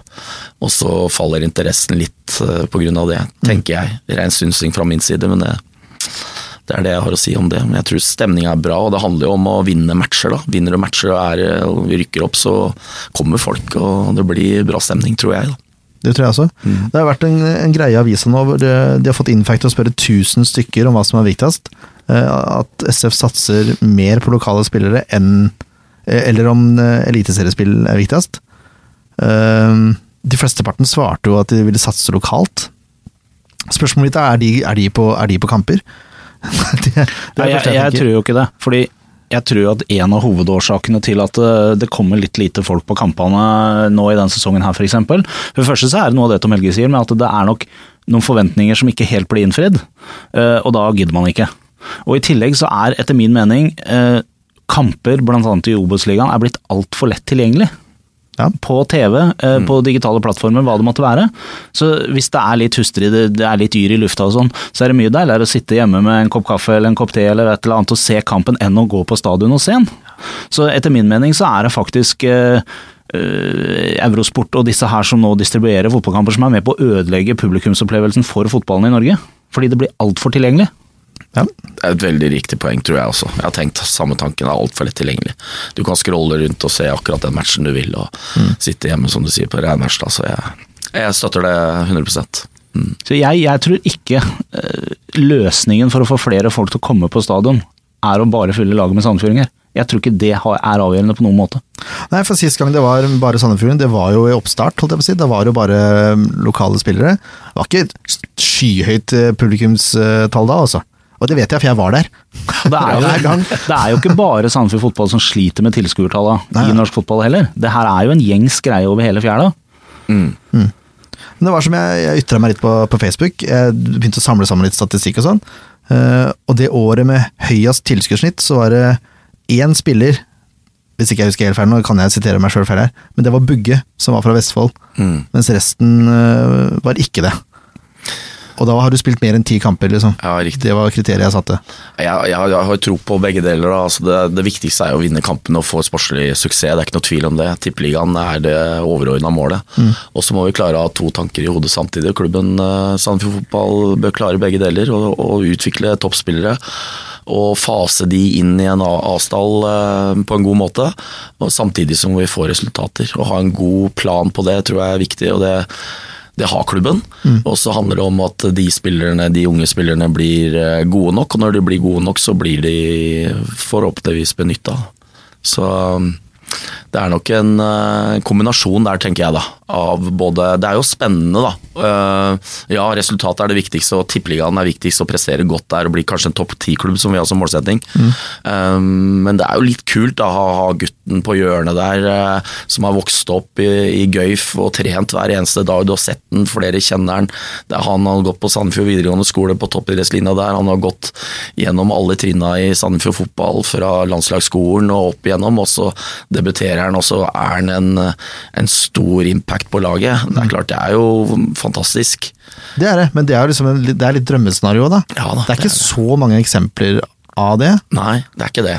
Og så faller interessen litt grunn av det, tenker jeg. Ren synsing fra min side, men det, Det er det jeg har å si om det. Men jeg tror stemninga er bra, og det handler jo om å vinne matcher. da. Vinner du matcher og, er, og vi rykker opp, så kommer folk, og det blir bra stemning, tror jeg. da. Det tror jeg også. Det har vært en, en greie i avisa nå hvor de, de har fått Infact til å spørre 1000 stykker om hva som er viktigst. Eh, At SF satser mer på lokale spillere enn eh, Eller om eh, eliteseriespill er viktigst. De flesteparten svarte jo at de ville satse lokalt. Spørsmålet mitt er, er de, er de, på, er de på kamper? <laughs> det, det Nei, jeg, jeg, tror jo ikke det. Fordi jeg tror at en av hovedårsakene til at eh, det kommer litt lite folk på kampene nå i denne sesongen her, f.eks. For, for det første så er det noe av det Tom Helge sier, med at det er nok noen forventninger som ikke helt blir innfridd. eh, Og da gidder man ikke. Og i tillegg så er etter min mening eh, kamper bl.a. i Obos-ligaen blitt altfor lett tilgjengelig Ja. på TV, eh, på digitale plattformer, hva det måtte være. Så hvis det er litt hustrig, det, det er litt yr i lufta og sånn, så er det mye deiligere å sitte hjemme med en kopp kaffe eller en kopp te eller et eller annet og se kampen enn å gå på stadion og se den. Så etter min mening så er det faktisk eh, eh, Eurosport og disse her som nå distribuerer fotballkamper som er med på å ødelegge publikumsopplevelsen for fotballen i Norge. Fordi det blir altfor tilgjengelig. Ja. Det er et veldig riktig poeng, tror jeg også. Jeg har tenkt samme tanken, det er altfor lett tilgjengelig. Du kan scrolle rundt og se akkurat den matchen du vil, og sitte hjemme, som du sier, på regnværs. Så jeg, jeg støtter det 100 mm. Så jeg, jeg tror ikke eh, løsningen for å få flere folk til å komme på stadion, er å bare fylle laget med sandfjordinger. Jeg tror ikke det er avgjørende på noen måte. Nei, for sist gang det var bare Sandefjorden, det var jo i oppstart, holdt jeg på å si. Da var det jo bare um, lokale spillere. Det var ikke et skyhøyt eh, publikumstall da, altså. Og det vet jeg, for jeg var der. Det er, <laughs> jo, det er jo ikke bare Sandefjord fotball som sliter med tilskuertallene i norsk fotball heller. Det her er jo en gjengs greie over hele fjæra. Men det var som jeg, jeg ytra meg litt på, på Facebook. Jeg begynte å samle sammen litt statistikk og sånn. Uh, og det året med høyest tilskuddssnitt, så var det én spiller Hvis ikke jeg husker helt feil, nå kan jeg sitere meg sjøl feil her, men det var Bugge, som var fra Vestfold. Mm. Mens resten uh, var ikke det. Og da har du spilt mer enn ti kamper, liksom. Ja, riktig. Det var kriteriet jeg satte. Jeg, jeg, har- jeg har tro på begge deler. Altså det, det viktigste er å vinne kampen og få sportslig suksess. Det er ikke noe tvil om det. Tippeligaen er det overordna målet. Og så må vi klare å ha to tanker i hodet samtidig. Klubben uh, Sandefjord Fotball bør klare begge deler og, og utvikle toppspillere. Og fase de inn i en avstall eh, på en god måte, samtidig som vi får resultater. Å ha en god plan på det tror jeg er viktig. og det det har klubben. Og så handler det om at de spillerne, de unge spillerne blir eh, gode nok, og når de blir gode nok, så blir de forhåpentligvis benytta. Så um, det er nok en eh, kombinasjon der, tenker jeg da. Av både Det er jo spennende, da. Uh, ja, resultatet er det viktigste, og tippeligaen er viktigst. Å prestere godt der og bli kanskje en topp ti-klubb, som vi har som målsetting. Eh, men det er jo litt kult da, å ha gutten på hjørnet der, uh, som har vokst opp i, i Gøyf og trent hver eneste dag. Du har sett den, flere kjenner den. Er han har gått på Sandefjord videregående skole på toppidrettslinja der. Han har gått gjennom alle trinna i Sandefjord fotball fra landslagsskolen og opp igjennom, og så debuterer han, og så er han en, en stor impact på laget. Det er klart, det er jo fantastisk. Det er det, men det er liksom en, det er litt drømmescenario, da. Ja da, det er ikke det er det. så mange eksempler av det. Nei, det er ikke det.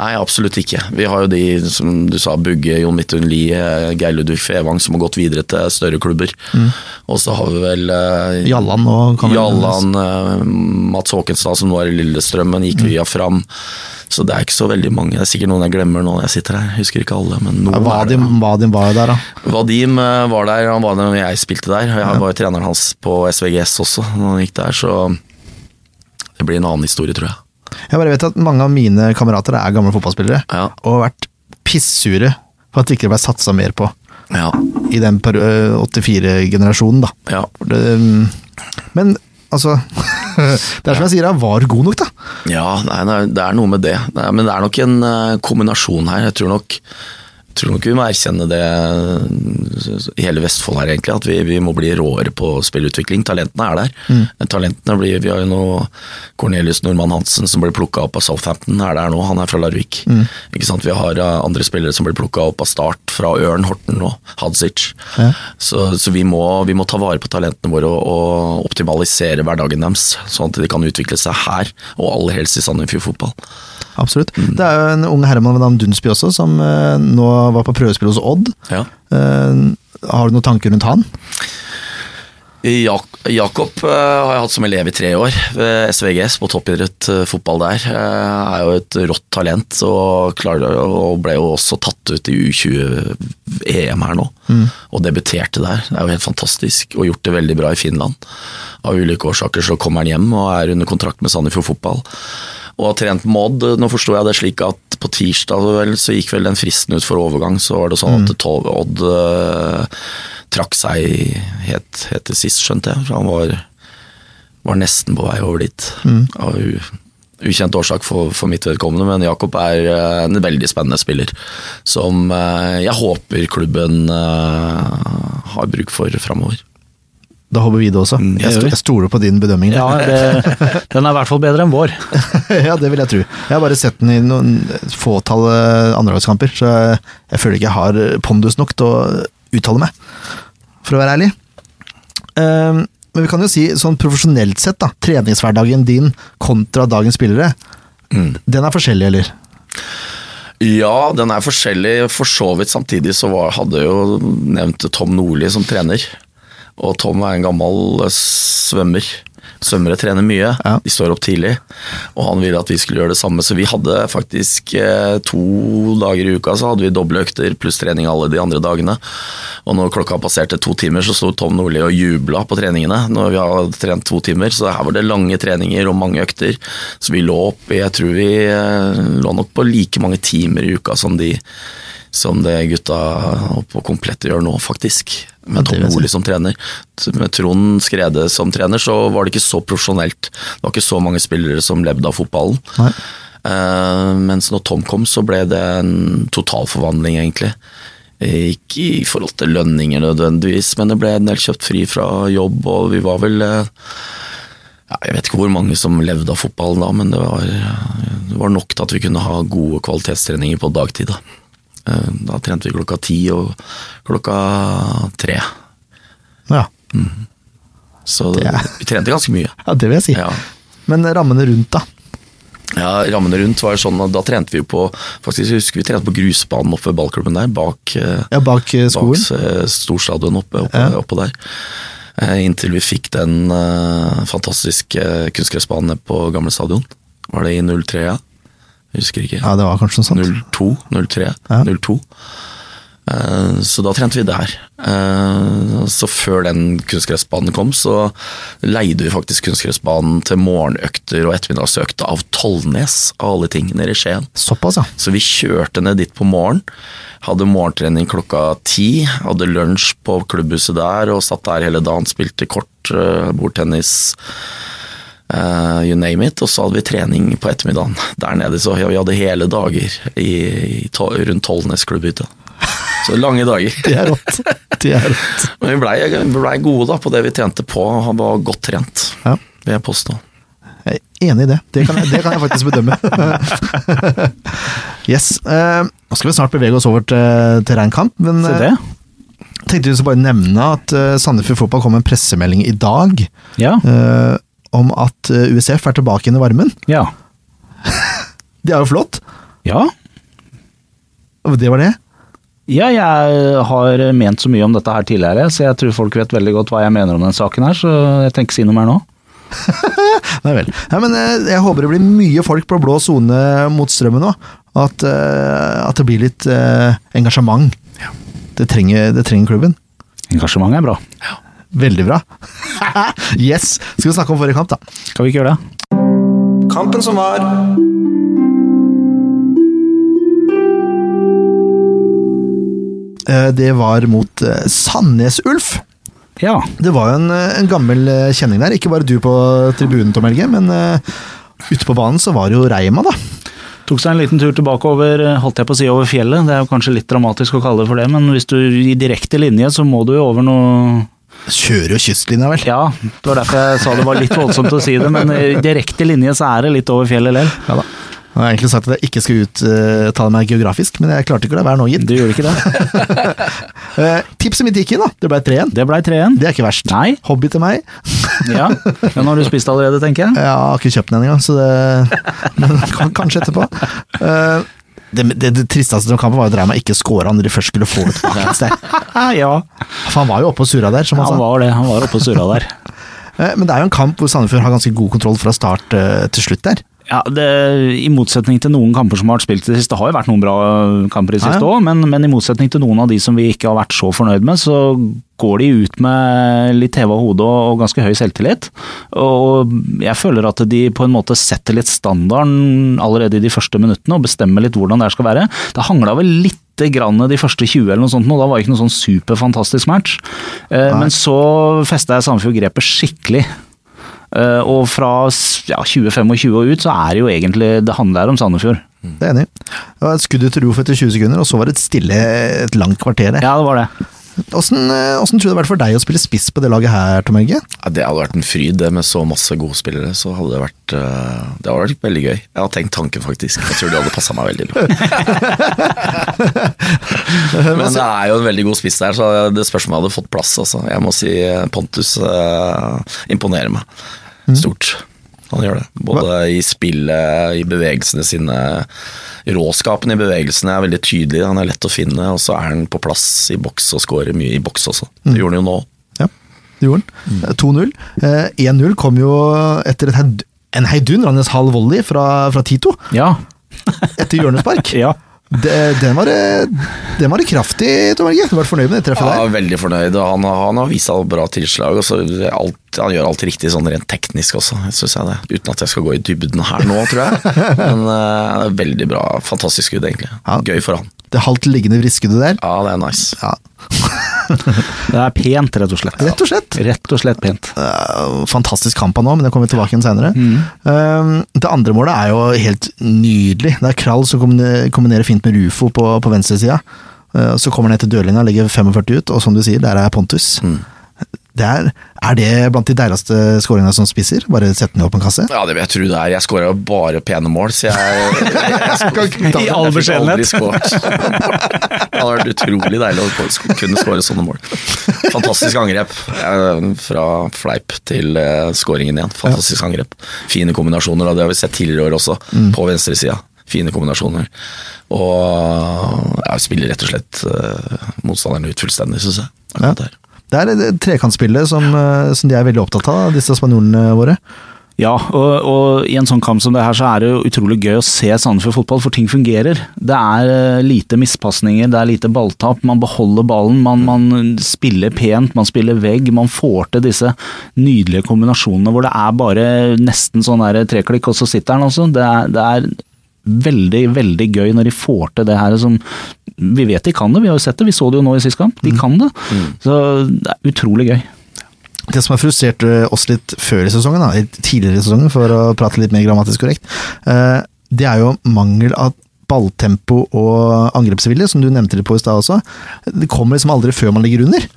Nei, absolutt ikke. Vi har jo de som du sa, Bugge, Jon Midtun Lie, Geir Ludvig Fevang som har gått videre til større klubber. Og så har vi vel eh, Jallan og Jallan, eh, Mats Håkenstad som nå er i Lillestrømmen, gikk via fram. Så det er ikke så veldig mange. Det er sikkert noen jeg glemmer nå når jeg sitter her. Jeg husker ikke alle, men Ja, noen er det. Vadim, Vadim var jo der, da. Vadim eh, var der, han var der når jeg spilte der. Jeg var jo treneren hans på SVGS også når han gikk der, så det blir en annen historie, tror jeg. Jeg bare vet at mange av mine kamerater er gamle fotballspillere, Ja. og har vært pissure for at det ikke ble satsa mer på Ja, i den øh, 84-generasjonen, da. ja. Det, mm, men altså <laughs> Det er som jeg sier, han var god nok, da? Ja, nei, nei, det er noe med det. Nei, men det er nok en eh, kombinasjon her. Jeg tror nok, tror nok vi må erkjenne det eh, i hele Vestfold her, egentlig. At vi, vi må bli råere på spillutvikling. Talentene er der. Mm. Talentene blir, Vi har jo nå Cornelius Normann Hansen som ble plukka opp av Southampton, er der nå. Han er fra Larvik. Ikke sant? Vi har eh, andre spillere som blir plukka opp av Start, fra Ørn, Horten og Hadzic. Ja. Så, så vi, må, vi må ta vare på talentene våre og, og optimalisere hverdagen deres, sånn at de kan utvikle seg her, og aller helst i Sandefjord fotball. Absolutt. Det er jo en ung herremann ved navn Dunsby også, som øh, nå var på prøvespill hos Odd. Ja. Eh, har du noen tanker rundt han? Jak Jakob eh, har jeg hatt som elev i tre år ved SVGS på toppidrett eh, fotball der. Eh, er jo et rått talent og, klarer, og ble jo også tatt ut i U20-EM her nå. Og debuterte der. Det er jo helt fantastisk og gjort det veldig bra i Finland. Av ulike årsaker så kommer han hjem og er under kontrakt med Sandefjord Fotball. Og har trent Mod. Nå forsto jeg det slik at på tirsdag vel, så gikk vel den fristen ut for overgang. Så var det sånn at Odd eh, trakk seg helt, helt til sist, skjønte jeg. For han var, var nesten på vei over dit. Av u, ukjent årsak for, for mitt vedkommende, men Jakob er eh, en veldig spennende spiller. Som eh, jeg håper klubben eh, har bruk for framover. Da håper vi det også. Mm, Jeg, jeg stoler på din bedømming. Ja, det, den er i hvert fall bedre enn vår. <laughs> ja, det vil jeg tro. Jeg har bare sett den i noen fåtall andregangskamper, så jeg, jeg føler ikke jeg har pondus nok til å uttale meg, for å være ærlig. Um, men vi kan jo si sånn profesjonelt sett, da, treningshverdagen din kontra dagens spillere, Mm. den er forskjellig, eller? Ja, den er forskjellig. For så vidt samtidig så var, hadde jo nevnt Tom Nordli som trener. Og Tom er en gammel eh, svømmer. Svømmere trener mye, Ja. de står opp tidlig. Og han ville at vi skulle gjøre det samme, så vi hadde faktisk eh, to dager i uka så hadde vi doble økter pluss trening alle de andre dagene. Og når klokka passerte to timer, så sto Tom Nordli og jubla på treningene når vi hadde trent to timer. Så her var det lange treninger og mange økter. Så vi lå opp Jeg tror vi eh, lå nok på like mange timer i uka som de som det gutta på Komplett gjør nå, faktisk. Med Tom. Nordli som trener. Med Trond Skrede som trener, så var det ikke så profesjonelt. Det var ikke så mange spillere som levde av fotballen. Nei. Eh, mens når Tom kom, så ble det en totalforvandling, egentlig. Ikke i forhold til lønninger nødvendigvis, men det ble en del kjøpt fri fra jobb, og vi var vel eh, ja, Jeg vet ikke hvor mange som levde av fotballen da, men det var, det var nok til at vi kunne ha gode kvalitetstreninger på dagtid. Da, da trente vi klokka ti og klokka tre. Ja, Så Det vi trente ganske mye. ja det vil jeg si. Ja. Men rammene rundt, da? Ja, Rammene rundt var sånn at da trente vi jo på faktisk jeg husker vi trente på grusbanen oppe ved ballklubben der, bak, eh, Ja, bak eh, skolen? bak eh, storstadion oppe, oppe, Ja. oppe der. Eh, Inntil vi fikk den eh, fantastiske kunstgressbanen på gamle stadion. Var det i 03, ja? Jeg husker ikke. Ja, det var kanskje noe sånt. 02, 03, Ja. 02. Uh, Så da trente vi der. Uh, Så før den kunstgressbanen kom, så leide vi faktisk kunstgressbanen til morgenøkter og ettermiddagsøkter av Tollnes, av alle ting, nede i Skien. Såpass, ja. Så vi kjørte ned dit på morgen, hadde morgentrening klokka ti, hadde lunsj på klubbhuset der og satt der hele dagen, spilte kort, uh, bordtennis, eh, you name it, og så hadde vi trening på ettermiddagen der nede, så ja, vi hadde hele dager i, i, to- rundt Tollnes klubbhytte. Så lange dager. Det er rått. Det er rått. <laughs> Men vi blei ble gode da på det vi trente på, han var godt trent, Ja. vil jeg påstå. Jeg er enig i det. Det kan jeg, det kan jeg faktisk bedømme. <laughs> yes. Uh, nå skal vi snart bevege oss over til, til regnkamp, men Se eh, det. tenkte vi skulle bare nevne at uh, Sandefjord Fotball kom med en pressemelding i dag Ja. eh, om at eh, USF er tilbake inn i varmen. Ja. <laughs> Det er jo flott. Ja. Det var det. Ja, jeg har ment så mye om dette her tidligere, så jeg tror folk vet veldig godt hva jeg mener om den saken her, så jeg tenker ikke si noe mer nå. <laughs> Nei vel. Nei, men eh, jeg håper det blir mye folk på blå sone mot strømmen nå. At, eh, at det blir litt eh, engasjement. Det, trenger, det trenger klubben. Engasjement er bra. Veldig bra. <laughs> yes! Skal vi snakke om forrige kamp, da? Skal vi ikke gjøre det? Kampen som var. Eh, Det var mot eh, Sandnes Ulf. Ja. Det var jo en, eh, en gammel kjenning der. Ikke bare du på tribunen, Tom Helge, men uh, ute på banen så var det jo Reima, da. Tok seg en liten tur tilbake over, holdt jeg på å si, over fjellet. Det er jo kanskje litt dramatisk å kalle det for det, men hvis du i direkte linje, så må du jo over noe Kjører jo kystlinja, vel. Ja, det var derfor jeg sa det var litt voldsomt å si det, men i direkte linje så er det litt over fjellet lell. Ja da. Jeg har egentlig sagt at jeg ikke skal uttale meg geografisk, men jeg klarte ikke å la være nå, gitt. Du gjorde ikke det? <laughs> Eh, tipset mitt gikk inn, da. Det ble 3-1. Det blei 3-1. Det er ikke verst. Nei. Hobby til meg. Ja. Den har du spist allerede, tenker jeg. <laughs> Ja, Jeg har ikke kjøpt den engang, så det <laughs> Men kan- kanskje etterpå. Eh, det, det, det tristeste med kampen var at Reima ikke skåre når de først skulle få det tilbake. et sted. <laughs> Ja. For han var jo oppe og surra der, som han Han sa. var det, han var oppe og surra der. <laughs> Eh, Men det er jo en kamp hvor Sandefjord har ganske god kontroll fra start eh, til slutt der. Ja, det, I motsetning til noen kamper som har vært spilt i det siste, det har jo vært noen bra kamper i det Ja, ja. siste òg, men, men i motsetning til noen av de som vi ikke har vært så fornøyd med, så går de ut med litt heva hode og, ganske høy selvtillit. Og jeg føler at de på en måte setter litt standarden allerede i de første minuttene og bestemmer litt hvordan det her skal være. Det hangla vel litt grann de første 20 eller noe sånt, og da var det ikke noe sånn superfantastisk match. Nei. men så festa jeg Sandefjord grepet skikkelig. Eh, og fra ja, 2025 og ut, så er det jo egentlig Det handler om Sandefjord. Det er enig. Det var et skudd ut til Roof etter 20 sekunder, og så var det et stille et langt kvarter der. Ja, det var det. Åssen eh, tror du det har vært for deg å spille spiss på det laget her, Tom Helge? Ja, det hadde vært en fryd, det med så masse gode spillere. Så hadde det vært eh, Det hadde vært veldig gøy. Jeg har tenkt tanken, faktisk. Jeg tror det hadde passa meg veldig bra. <laughs> Men det er jo en veldig god spiss der, så det spørs om jeg hadde fått plass. Altså. Jeg må si eh, Pontus eh, imponerer meg stort. Han gjør det. Både i spillet, i bevegelsene sine. Råskapen i bevegelsene er veldig tydelig. Han er lett å finne, og så er han på plass i boks og skårer mye i boks også. Det gjorde han jo nå. Ja, det gjorde han. Mm. 2-0. Eh, 1-0 kom jo etter et en heidundrende halv volley fra, fra Tito Ja. etter hjørnespark. <laughs> ja. Det, den, var, eh, den var det kraftig, Tom Helge. Du var fornøyd med det treffet Ja, der? veldig fornøyd. Han, han har vist bra tilslag. Og så alt, han gjør alt riktig sånn rent teknisk også, synes jeg det. Uten at jeg skal gå i dybden her nå, tror jeg. <laughs> Men uh, veldig bra. Fantastisk skudd, egentlig. Ja. Gøy for han. Det halvt liggende vriskede der. Ja, det er nice. Ja, <laughs> <laughs> Det er pent, rett og slett. rett og slett. Rett og slett pent. Eh, fantastisk kamp han nå, men det kommer vi tilbake igjen senere. Mm. Eh, det andre målet er jo helt nydelig. Det er Krall som kombinerer fint med Rufo på, på venstresida. Uh, så kommer han ned til dørlinja, legger 45 ut, og som du sier, der er Pontus. Mm. Det er, er det blant de deiligste skåringene som spiser? Bare sette den i åpen kasse? Ja, det vil jeg tro det er. Jeg skåra jo bare pene mål, så jeg, <laughs> jeg, jeg, I all beskjedenhet. Det hadde vært utrolig deilig å kunne skåre sånne mål. Fantastisk angrep. Eh, Fra fleip til eh, skåringen igjen. Fantastisk angrep. Fine kombinasjoner, og det har vi sett tidligere i år også, på venstresida. Fine kombinasjoner. Og jeg spiller rett og slett uh, motstanderen ut fullstendig, syns jeg. akkurat der. Det er det trekantspillet som, eh, som de er veldig opptatt av, disse spanjolene våre. Ja, og, og i en sånn kamp som det her, så er det jo utrolig gøy å se Sandefjord fotball, for ting fungerer. Det er eh, lite mispasninger, det er lite balltap, man beholder ballen, man, man spiller pent, man spiller vegg, man får til disse nydelige kombinasjonene hvor det er bare nesten sånn der treklikk, og så sitter den også. Det er, det er veldig, veldig gøy når de får til det her som Vi vet de kan det, vi har jo sett det, vi så det jo nå i sist kamp. De kan det. Så det er utrolig gøy. Det som har frustrert eh, oss litt før i sesongen, da, tidligere i sesongen, for å prate litt mer grammatisk korrekt, eh, det er jo mangel av balltempo og angrepsvilje, som du nevnte det på i stad også. Det kommer liksom aldri før man ligger under.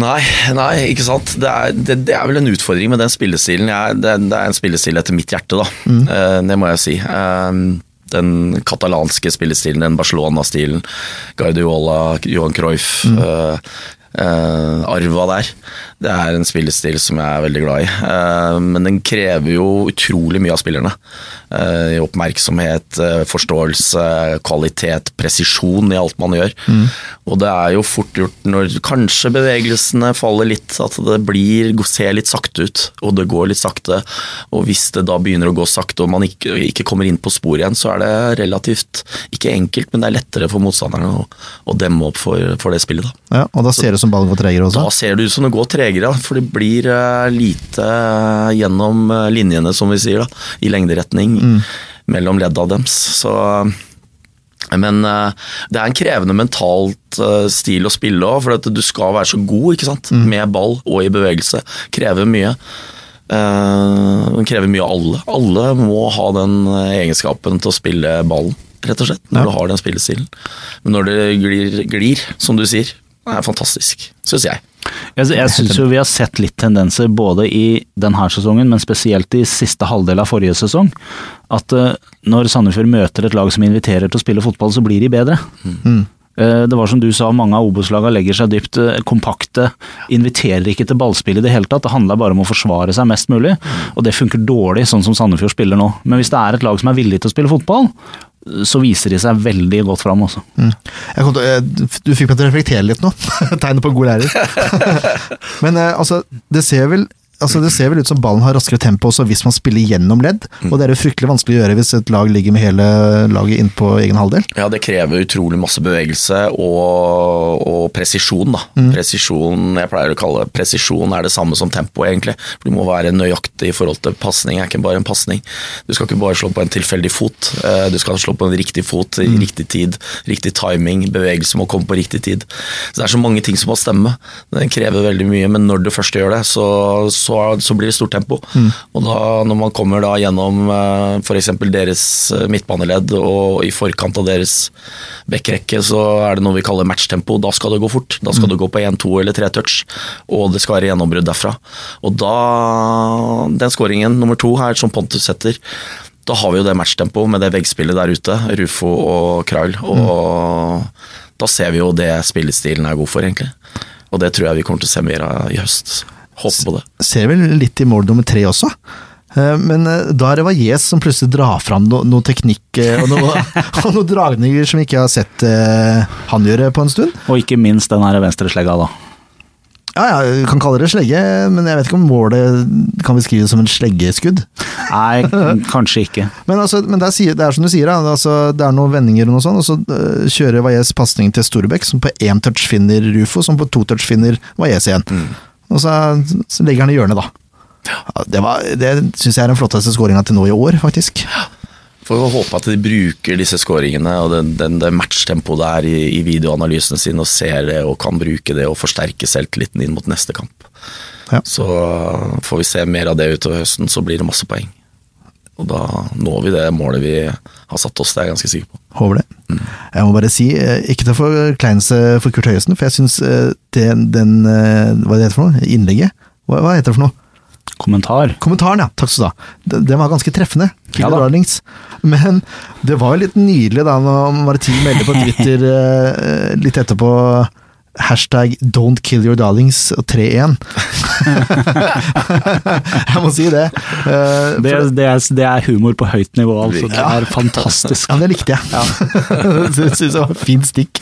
Nei, nei, ikke sant. Det er, det, det er vel en utfordring med den spillestilen. Jeg, det, det er en spillestil etter mitt hjerte, da. Eh, det må jeg si. Eh, den katalanske spillestilen, den Barcelona-stilen, Guardiola, Johan Cruyff, Mm. Uh, Uh, arva der. Det er en spillestil som jeg er veldig glad i. Uh, men den krever jo utrolig mye av spillerne. Eh, oppmerksomhet, eh, forståelse, kvalitet, presisjon i alt man gjør. Og det er jo fort gjort når kanskje bevegelsene faller litt, at det blir, ser litt sakte ut, og det går litt sakte. Og hvis det da begynner å gå sakte og man ikke, ikke kommer inn på sporet igjen, så er det relativt, ikke enkelt, men det er lettere for motstanderne å, å demme opp for, for det spillet. da. Ja, og da ser det ut som ballen går tregere også. Da ser det ut som det går tregere, for det blir eh, lite gjennom linjene, som vi sier, da, i lengderetning mellom ledda deres. Så, men eh, det er en krevende mentalt eh, stil å spille òg, for du skal være så god ikke sant? med ball og i bevegelse. Krever mye. Eh, Den krever mye av alle. Alle må ha den egenskapen til å spille ballen, rett og slett, når Ja. du har den spillestilen. Men når det glir, glir som du sier, det er fantastisk, syns jeg. Jeg, jeg syns jo vi har sett litt tendenser både i denne sesongen, men spesielt i siste halvdel av forrige sesong. At uh, når Sandefjord møter et lag som inviterer til å spille fotball, så blir de bedre. Eh, Det var som du sa, mange av Obos-lagene legger seg dypt eh, kompakte, inviterer ikke til ballspill i det hele tatt. Det handler bare om å forsvare seg mest mulig, og det funker dårlig sånn som Sandefjord spiller nå. Men hvis det er et lag som er villig til å spille fotball, så viser de seg veldig godt fram også. Mm. til, eh, du fikk meg til å reflektere litt nå. <laughs> Tegnet på god lærer. <laughs> Men eh, altså, det ser vel Altså Det ser vel ut som ballen har raskere tempo også hvis man spiller gjennom ledd, og det er jo fryktelig vanskelig å gjøre hvis et lag ligger med hele laget inn på egen halvdel. Ja, det krever utrolig masse bevegelse og, og presisjon, da. Presisjon, jeg pleier å kalle det presisjon er det samme som tempo, egentlig. For Du må være nøyaktig i forhold til pasning, er ikke bare en pasning. Du skal ikke bare slå på en tilfeldig fot, eh, du skal slå på en riktig fot i riktig tid. Riktig timing, bevegelse må komme på riktig tid. Så Det er så mange ting som må stemme. Det krever veldig mye, men når du først gjør det, så, så, så blir det stort tempo. Og da, når man kommer da gjennom f.eks. deres eh, midtbaneledd og i forkant av deres backrekke, så er det noe vi kaller matchtempo. Da skal det gå fort. Da skal det gå på én, to eller tre touch, og det skal være gjennombrudd derfra. Og da Den skåringen nummer to her, som Pontus setter, da har vi jo det matchtempoet med det veggspillet der ute, Rufo og Kraul. Og da ser vi jo det spillestilen er god for, egentlig. Og det tror jeg vi kommer til å se mer av i høst. Håper på det. Ser vel litt i mål nummer tre også. Eh, Men eh, da er det Valles som plutselig drar fram no, noe teknikk eh, og noe, <laughs> og noen dragninger som vi ikke har sett han gjøre på en stund. Og ikke minst den venstreslegga, da. Ja, ja, vi kan kalle det slegge, men jeg vet ikke om målet kan beskrives som en sleggeskudd. Nei, <laughs> kanskje ikke. Men, altså, men det, er, det er som du sier, da, altså, det er noen vendinger og noe sånt, og så uh, kjører Valles pasning til Storbekk, som på én touch finner Rufo, som på to touch finner Valles igjen. Og så, legger han i hjørnet, da. Ja, det var, det syns jeg er den flotteste skåringa til nå i år, faktisk. Får vi håpe at de bruker disse skåringene og den, den, det matchtempoet det er i, i videoanalysene sine, og ser det og kan bruke det og forsterke selvtilliten inn mot neste kamp. Ja. Så får vi se mer av det utover høsten, så blir det masse poeng. Og da når vi det målet vi har satt oss, det er jeg ganske sikker på. Håper det. Jeg må bare si, eh, ikke til forkleinelse for Kurt Høiesen, for jeg syns den, den eh, Hva det heter for noe? Innlegget? Hva, hva heter det for noe? Kommentar. Kommentaren, ja. Takk skal du ha. Den, den var ganske treffende. Ja da. Men det var jo litt nydelig da når Martin meldte på Twitter eh, litt etterpå Hashtag 'don't kill your darlings' 3-1. <laughs> Jeg må si det. Uh, Det, det, er, det er humor på høyt nivå, altså. Det er fantastisk. <laughs> Ja, det likte jeg. <laughs> det syns jeg var et fint stikk.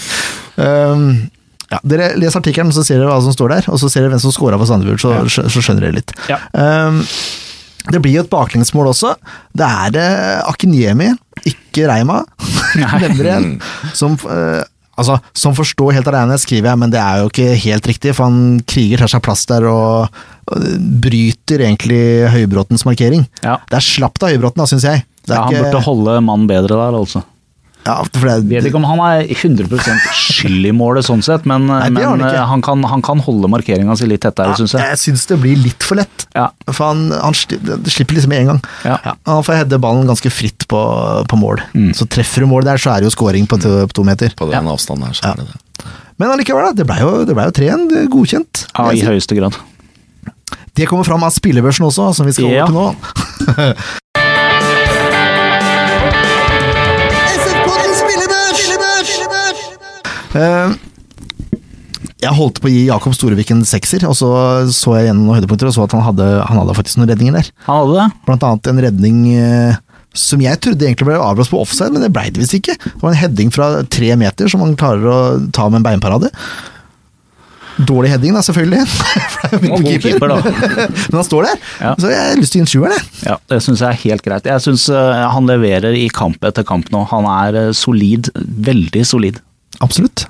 Um, ja, dere Les artikkelen, så ser dere hva som står der, og så ser dere hvem som scora for Sandefjord, så, ja. så skjønner dere litt. Ja. Um, det blir jo et baklengsmål også. Det er uh, Akinyemi, ikke Reima, nevner igjen, som uh, Altså, som forstår helt alene, skriver jeg, men det er jo ikke helt riktig, for han kriger tar seg plass der og, og bryter egentlig Høybråtens markering. Ja. Det er slapt av Høybråten, da, syns jeg. Det Ja, han ikke- burde holde mannen bedre der, altså. Ja, for det, Vet ikke om han er 100 skyld i målet sånn sett, men, Nei, han men han, kan, han kan holde markeringa si litt tettere, syns jeg. Jeg syns det blir litt for lett. Ja. For han, han slipper liksom med en gang. Ja. Han får heade ballen ganske fritt på, på mål. Mm. Så treffer du mål der, så er det jo scoring på to, på to meter. På den avstanden her, så er det det. Men allikevel, da. Det ble jo, ble jo 3-1. er Godkjent. Ja, i høyeste grad. Det kommer fram av spillebørsen også, som vi skal Ja. over til nå. <laughs> Eh, Jeg holdt på å gi Jakob Storevik en sekser, og så så jeg gjennom noen høydepunkter og så at han hadde, han hadde faktisk noen redninger der. Han hadde det. Blant annet en redning eh, som jeg trodde egentlig ble avblåst på offside, men det ble det visst ikke. Det var en heading fra tre meter som han klarer å ta med en beinparade. Dårlig heading, da, selvfølgelig. <laughs> Og god keeper, da. <laughs> men han står der, Ja. så jeg har lyst til å gi en sjuer, jeg. Ja, det syns jeg er helt greit. Jeg syns han leverer i kamp etter kamp nå. Han er eh, solid. Veldig solid. Absolutt.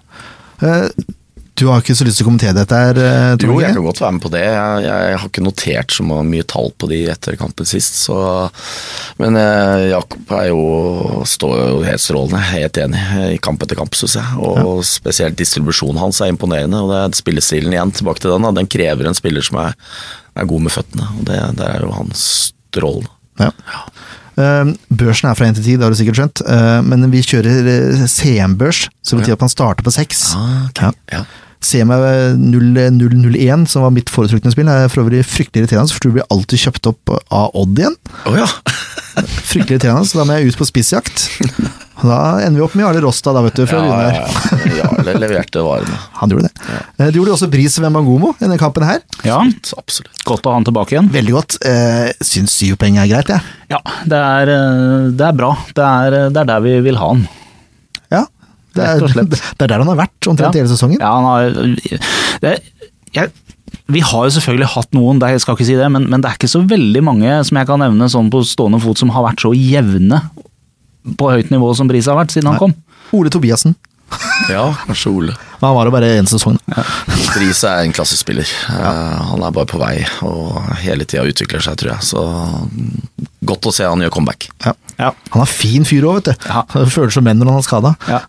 Eh, Du har ikke så lyst til å kommentere dette her, eh, Tor Jo, jeg kan godt være med på det. Jeg, jeg har ikke notert så mye tall på de etter kampen sist, så Men eh, Jakob er jo, står jo helt strålende. Helt enig i kamp etter kamp, syns jeg. Og spesielt distribusjonen hans er imponerende. Og det er spillestilen igjen, tilbake til den. Da. Den krever en spiller som er, er god med føttene, og det, det er jo hans strålende. Ja. Eh, børsen er fra 1 til 10, det har du sikkert skjønt, eh, men vi kjører eh, CM-børs, som betyr at man starter på 6. Ah, ok. Ja. CM er 001, som var mitt foretrukne spill, er for øvrig fryktelig irriterende, for du blir alltid kjøpt opp av Odd igjen. Oh, ja. Fryktelig irriterende, så da må jeg ut på spissjakt. <laughs> Da ender vi opp med Jarle Rosta, da, vet du, fra Ja, Runar. ja, ja. Jarle leverte varene. <laughs> Han gjorde det. Ja. Du gjorde også Bris Mangomo i denne kampen her. Ja, Absolutt. godt å ha han tilbake igjen. Veldig godt. Eh, Syns syv poeng er greit, jeg. Ja, det er, eh, det er bra. Det er, eh, det er der vi vil ha han. Ja. Det er, <laughs> det er der han har vært omtrent hele sesongen. Ja, han har det, jeg, Vi har jo selvfølgelig hatt noen, jeg skal ikke si det, men, men det er ikke så veldig mange som jeg kan nevne sånn på stående fot som har vært så jevne på høyt nivå som Bris har vært siden han kom. Ole Tobiassen. Ja, kanskje Ole. <laughs> Men han var jo bare én sesong. Bris er en klassespiller. Eh, Han er bare på vei og hele tida utvikler seg, tror jeg. Så mm, godt å se han gjør comeback. Ja. Ja. Han har fin fyr òg, vet du. Ja. <laughs> Føles som menn når han er skada. Ja.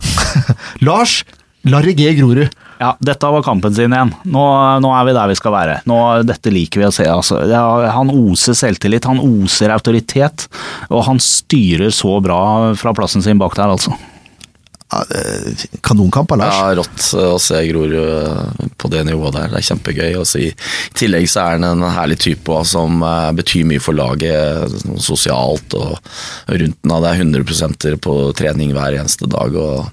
<laughs> Lars Larry G. Grorud. Ja, dette var kampen sin igjen. Nå, nå er vi der vi skal være. Nå, dette liker vi å se. Altså. Han oser selvtillit, han oser autoritet, og han styrer så bra fra plassen sin bak der, altså. Ja, eh, Kanonkamp av Lars. Ja, rått å se Grorud eh, på det nivået der. Det er kjempegøy. Også I tillegg så er han en herlig type som eh, betyr mye for laget sånn sosialt og rundt den. Det er 100% på trening hver eneste dag. og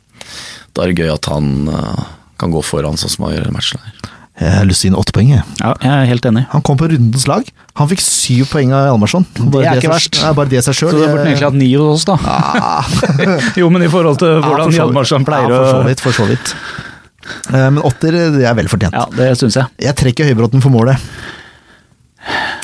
Da er det gøy at han eh, kan gå foran sånn som han gjør i matchen her. Jeg har lyst til å gi ham åtte poeng. jeg. Ja, jeg er helt enig. Han kom på rundens lag. Han fikk syv poeng av Hjalmarsson. Det er ikke seg- verst. er bare det seg sjøl. Så det burde egentlig hatt ni hos oss, da. <laughs> jo, men i forhold til hvordan Hjalmarsson pleier ja, for så vidt, for så vidt. Eh, Men åtter, det er vel fortjent. Ja, det syns jeg. Jeg trekker Høybråten for målet.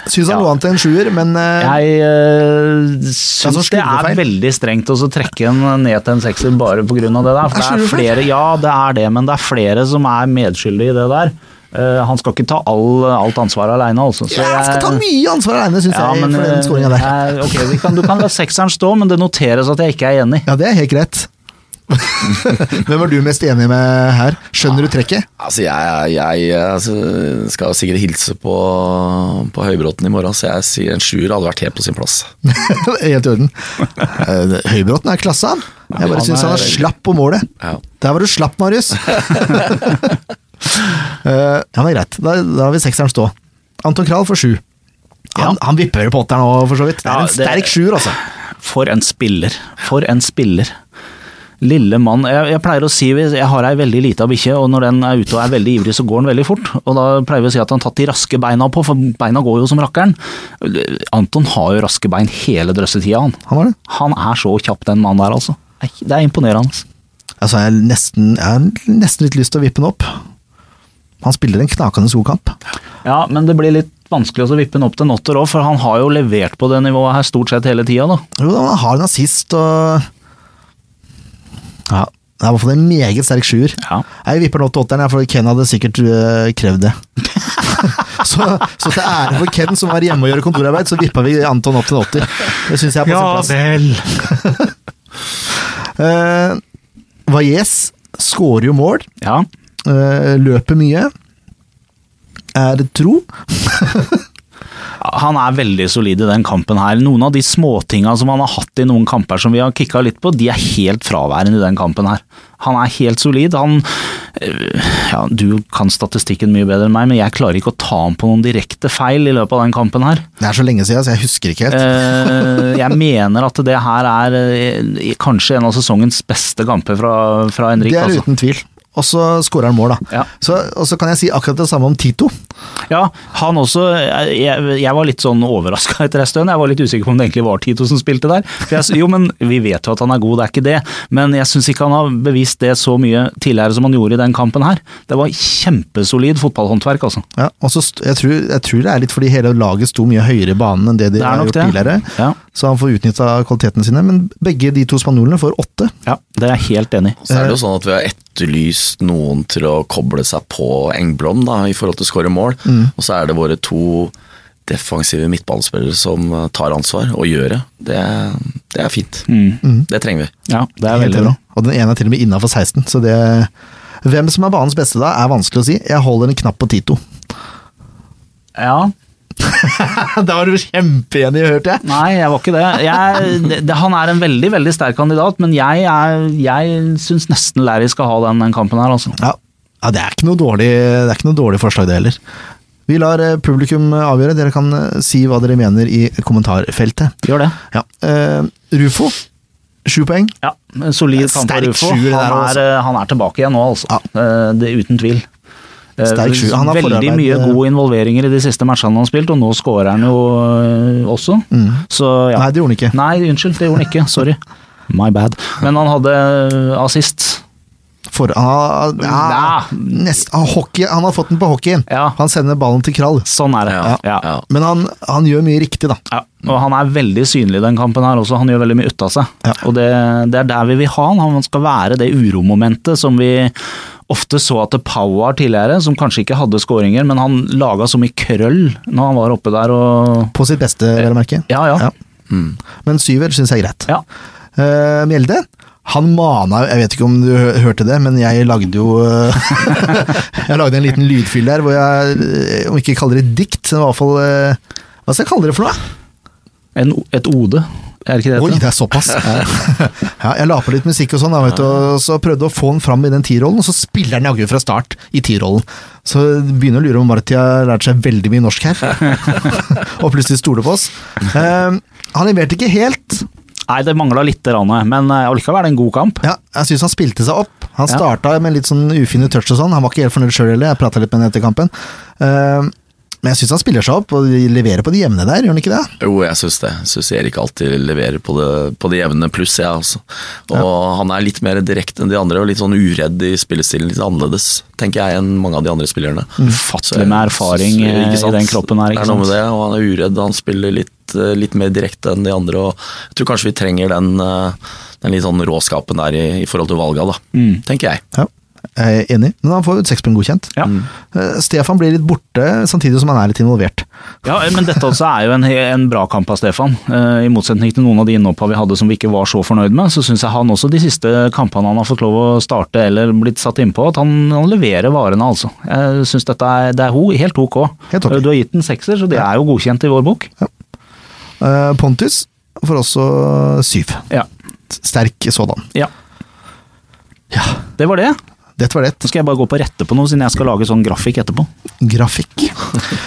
Syns han Ja. lå an til en sjuer, men eh, Jeg uh, Det syns det er veldig strengt å trekke en ned til en sekser bare pga. det der. For det er flere, ja, det er det, men det er flere som er medskyldige i det der. Eh, han skal ikke ta all, alt ansvaret aleine, altså. Så ja, han skal ta mye ansvar aleine, syns ja, jeg, men, for den eh, der. jeg- ok, du kan, du kan la sekseren stå, men det noteres at jeg ikke er enig. Ja, det er helt greit. Hvem er du mest enig med her? Skjønner du trekket? Altså, jeg, jeg jeg skal sikkert hilse på, på Høybråten i morgen, så jeg sier en sjuer hadde vært helt på sin plass. <laughs> Helt i orden. Eh, Høybråten er klasse, han. Jeg bare syns han er er slapp på målet. Ja. Der var du slapp, Marius. <laughs> Eh, ja, men greit. Da, da har vi sekseren stå. Anton Kral får sju. Han, Ja. han vipper på åtteren òg, for så vidt. Det er Ja, en sterk sjuer, altså. For en spiller. For en spiller. Lille mann. Jeg, jeg pleier å si jeg har ei veldig lita bikkje, og når den er ute og er veldig ivrig, så går den veldig fort. Og da pleier vi å si at han har tatt de raske beina på, for beina går jo som rakkeren. Anton har jo raske bein hele drøssetida, han. Han. Han er så kjapp, den mannen der, altså. Det er imponerende. Altså, jeg, har nesten, jeg har nesten litt lyst til å vippe den opp. Han spiller en knakende god kamp. Ja, men det blir litt vanskelig å vippe den opp til Notter òg, for han har jo levert på det nivået her stort sett hele tida, da. Jo, han har en assist og Ja, det er i hvert fall en meget sterk sjuer. Ja. Jeg vipper nå til åtteren, for Ken hadde sikkert øh, krevd det. <laughs> så, så til ære for Ken som var hjemme og gjør kontorarbeid, så vippa vi Anton opp til en åtter. Det syns jeg er på sin plass. vel. <laughs> Uh, Valles skårer jo mål, Ja. Uh, løper mye. Er tro. <laughs> Han er veldig solid i den kampen her. Noen av de småtinga som han har hatt i noen kamper som vi har kicka litt på, de er helt fraværende i den kampen her. Han er helt solid. Han øh, Ja, du kan statistikken mye bedre enn meg, men jeg klarer ikke å ta ham på noen direkte feil i løpet av den kampen her. Det er så lenge siden, så jeg husker ikke helt. Eh, Jeg mener at det her er eh, kanskje en av sesongens beste kamper fra, fra Henrik. det er altså. uten tvil. Og så skårer han mål, da. Ja. Så, og så kan jeg si akkurat det samme om Tito. Ja, han også Jeg, jeg var litt sånn overraska etter en stund. Jeg var litt usikker på om det egentlig var Tito som spilte der. For jeg, jo, men Vi vet jo at han er god, det er ikke det. Men jeg syns ikke han har bevist det så mye tidligere som han gjorde i den kampen her. Det var kjempesolid fotballhåndverk, altså. Ja, og så jeg, tror, jeg tror det er litt fordi hele laget sto mye høyere i banen enn det de Det er har gjort det. tidligere. Ja. Så han får utnytta kvalitetene sine. Men begge de to spanjolene får åtte. Ja, det er jeg helt enig i. Så er det jo sånn at vi har etterlyst noen til å koble seg på Engblom da, i forhold til å skåre mål. Og så er det våre to defensive midtbanespillere som eh, tar ansvar og gjør det. Det, det er fint. Det trenger vi. Ja, det er veldig bra. Og den ene er til og med innafor 16, så det Hvem som er banens beste da, er vanskelig å si. Jeg holder en knapp på Tito. Ja, <laughs> da var du kjempeenig, hørte jeg. Nei, jeg var ikke det. Jeg, det, det. Han er en veldig veldig sterk kandidat, men jeg, er, jeg syns nesten Larry skal ha den, den kampen her, altså. Ja, ja det, er dårlig, det er ikke noe dårlig forslag, det heller. Vi lar eh, publikum avgjøre. Dere kan eh, si hva dere mener i kommentarfeltet. Gjør det. Ja. Uh, Rufo Sju poeng. Ja, solid kamp av Rufo. Han, er, han er tilbake igjen nå, altså. Eh, Det er uten tvil. Eh. Han har Veldig mye eh. gode involveringer i de siste matchene han har spilt, og nå scorer han jo også. også. Så ja. Nei, det gjorde han ikke. Nei, unnskyld, det gjorde han ikke. Sorry. My bad. Men han hadde eh, assist. For, han, har- ja, Ja. nest, han, hockey, han har fått den på hockeyen. Ja. Han sender ballen til Krall. Sånn er det. Ja, Ja. ja. Men han, han gjør mye riktig, da. Ja, og han er veldig synlig i den kampen her også, han gjør veldig mye ut av seg. Ja. Og det, det er der vi vil ha han, han skal være det uromomentet som vi ofte så at var tidligere, som kanskje ikke hadde skåringer, men han laga så mye krøll når han var oppe der og På sitt beste, vel å merke. Ja, ja. Ja. Men syver syns jeg er greit. ja. Uh, Mjelde, han mana Jeg vet ikke om du hørte det, men jeg lagde jo eh, <laughs> Jeg lagde en liten lydfyll der hvor jeg, eh, om ikke kaller det dikt, men i hvert fall eh, Hva skal jeg kalle det for noe? En, et ode, er det ikke det? Oi, det er såpass. <laughs> <laughs> ja, jeg la på litt musikk og sånn, da, vet du, og så prøvde å få den fram i den T-rollen, og så spiller han jaggu fra start i T-rollen. Så begynner å lure om Marti har lært seg veldig mye norsk her. <laughs> og plutselig stoler på oss. Eh, han leverte ikke helt. Nei, det mangla litt, rann, men eh, allikevel det en god kamp. Ja, jeg syns han spilte seg opp. Han Ja. starta med litt sånn ufine touch og sånn. Han var ikke helt fornøyd sjøl heller, jeg prata litt med ham etter kampen. Eh, men jeg syns han spiller seg opp og leverer på det jevne der, gjør han ikke det? Jo, jeg syns det. Jeg syns Erik alltid leverer på det, på det jevne pluss, jeg også. Og han er litt mer direkte enn de andre, og litt sånn uredd i spillestilen. Litt annerledes, tenker jeg, enn mange av de andre spillerne. Ufattelig med erfaring Så, eh, i den kroppen her, ikke sant. Det er noe med det, og han er uredd. Han spiller litt, eh, litt mer direkte enn de andre. og Jeg tror kanskje vi trenger den, eh, den litt sånn råskapen der i, i forhold til valga, da. Mm. Tenker jeg. Ja, enig, men han får jo et sekspoeng godkjent. Ja. Eh, Stefan blir litt borte, samtidig som han er litt involvert. Ja, men dette også er jo en, en bra kamp av Stefan. Eh, I motsetning til noen av de innhoppa vi hadde som vi ikke var så fornøyd med, så syns jeg han også de siste kampene han har fått lov å starte eller blitt satt innpå, at han, han leverer varene, altså. Jeg syns dette er, det er ho, helt ok. Helt okay. Du har gitt den sekser, så det er jo godkjent i vår bok. Ja. Pontus får også syv. Ja. Sterk sådan. ja. Ja, Det var det. Dette var det. Nå skal jeg bare gå på rette på noe, siden jeg skal lage sånn grafikk etterpå. Grafikk. <laughs>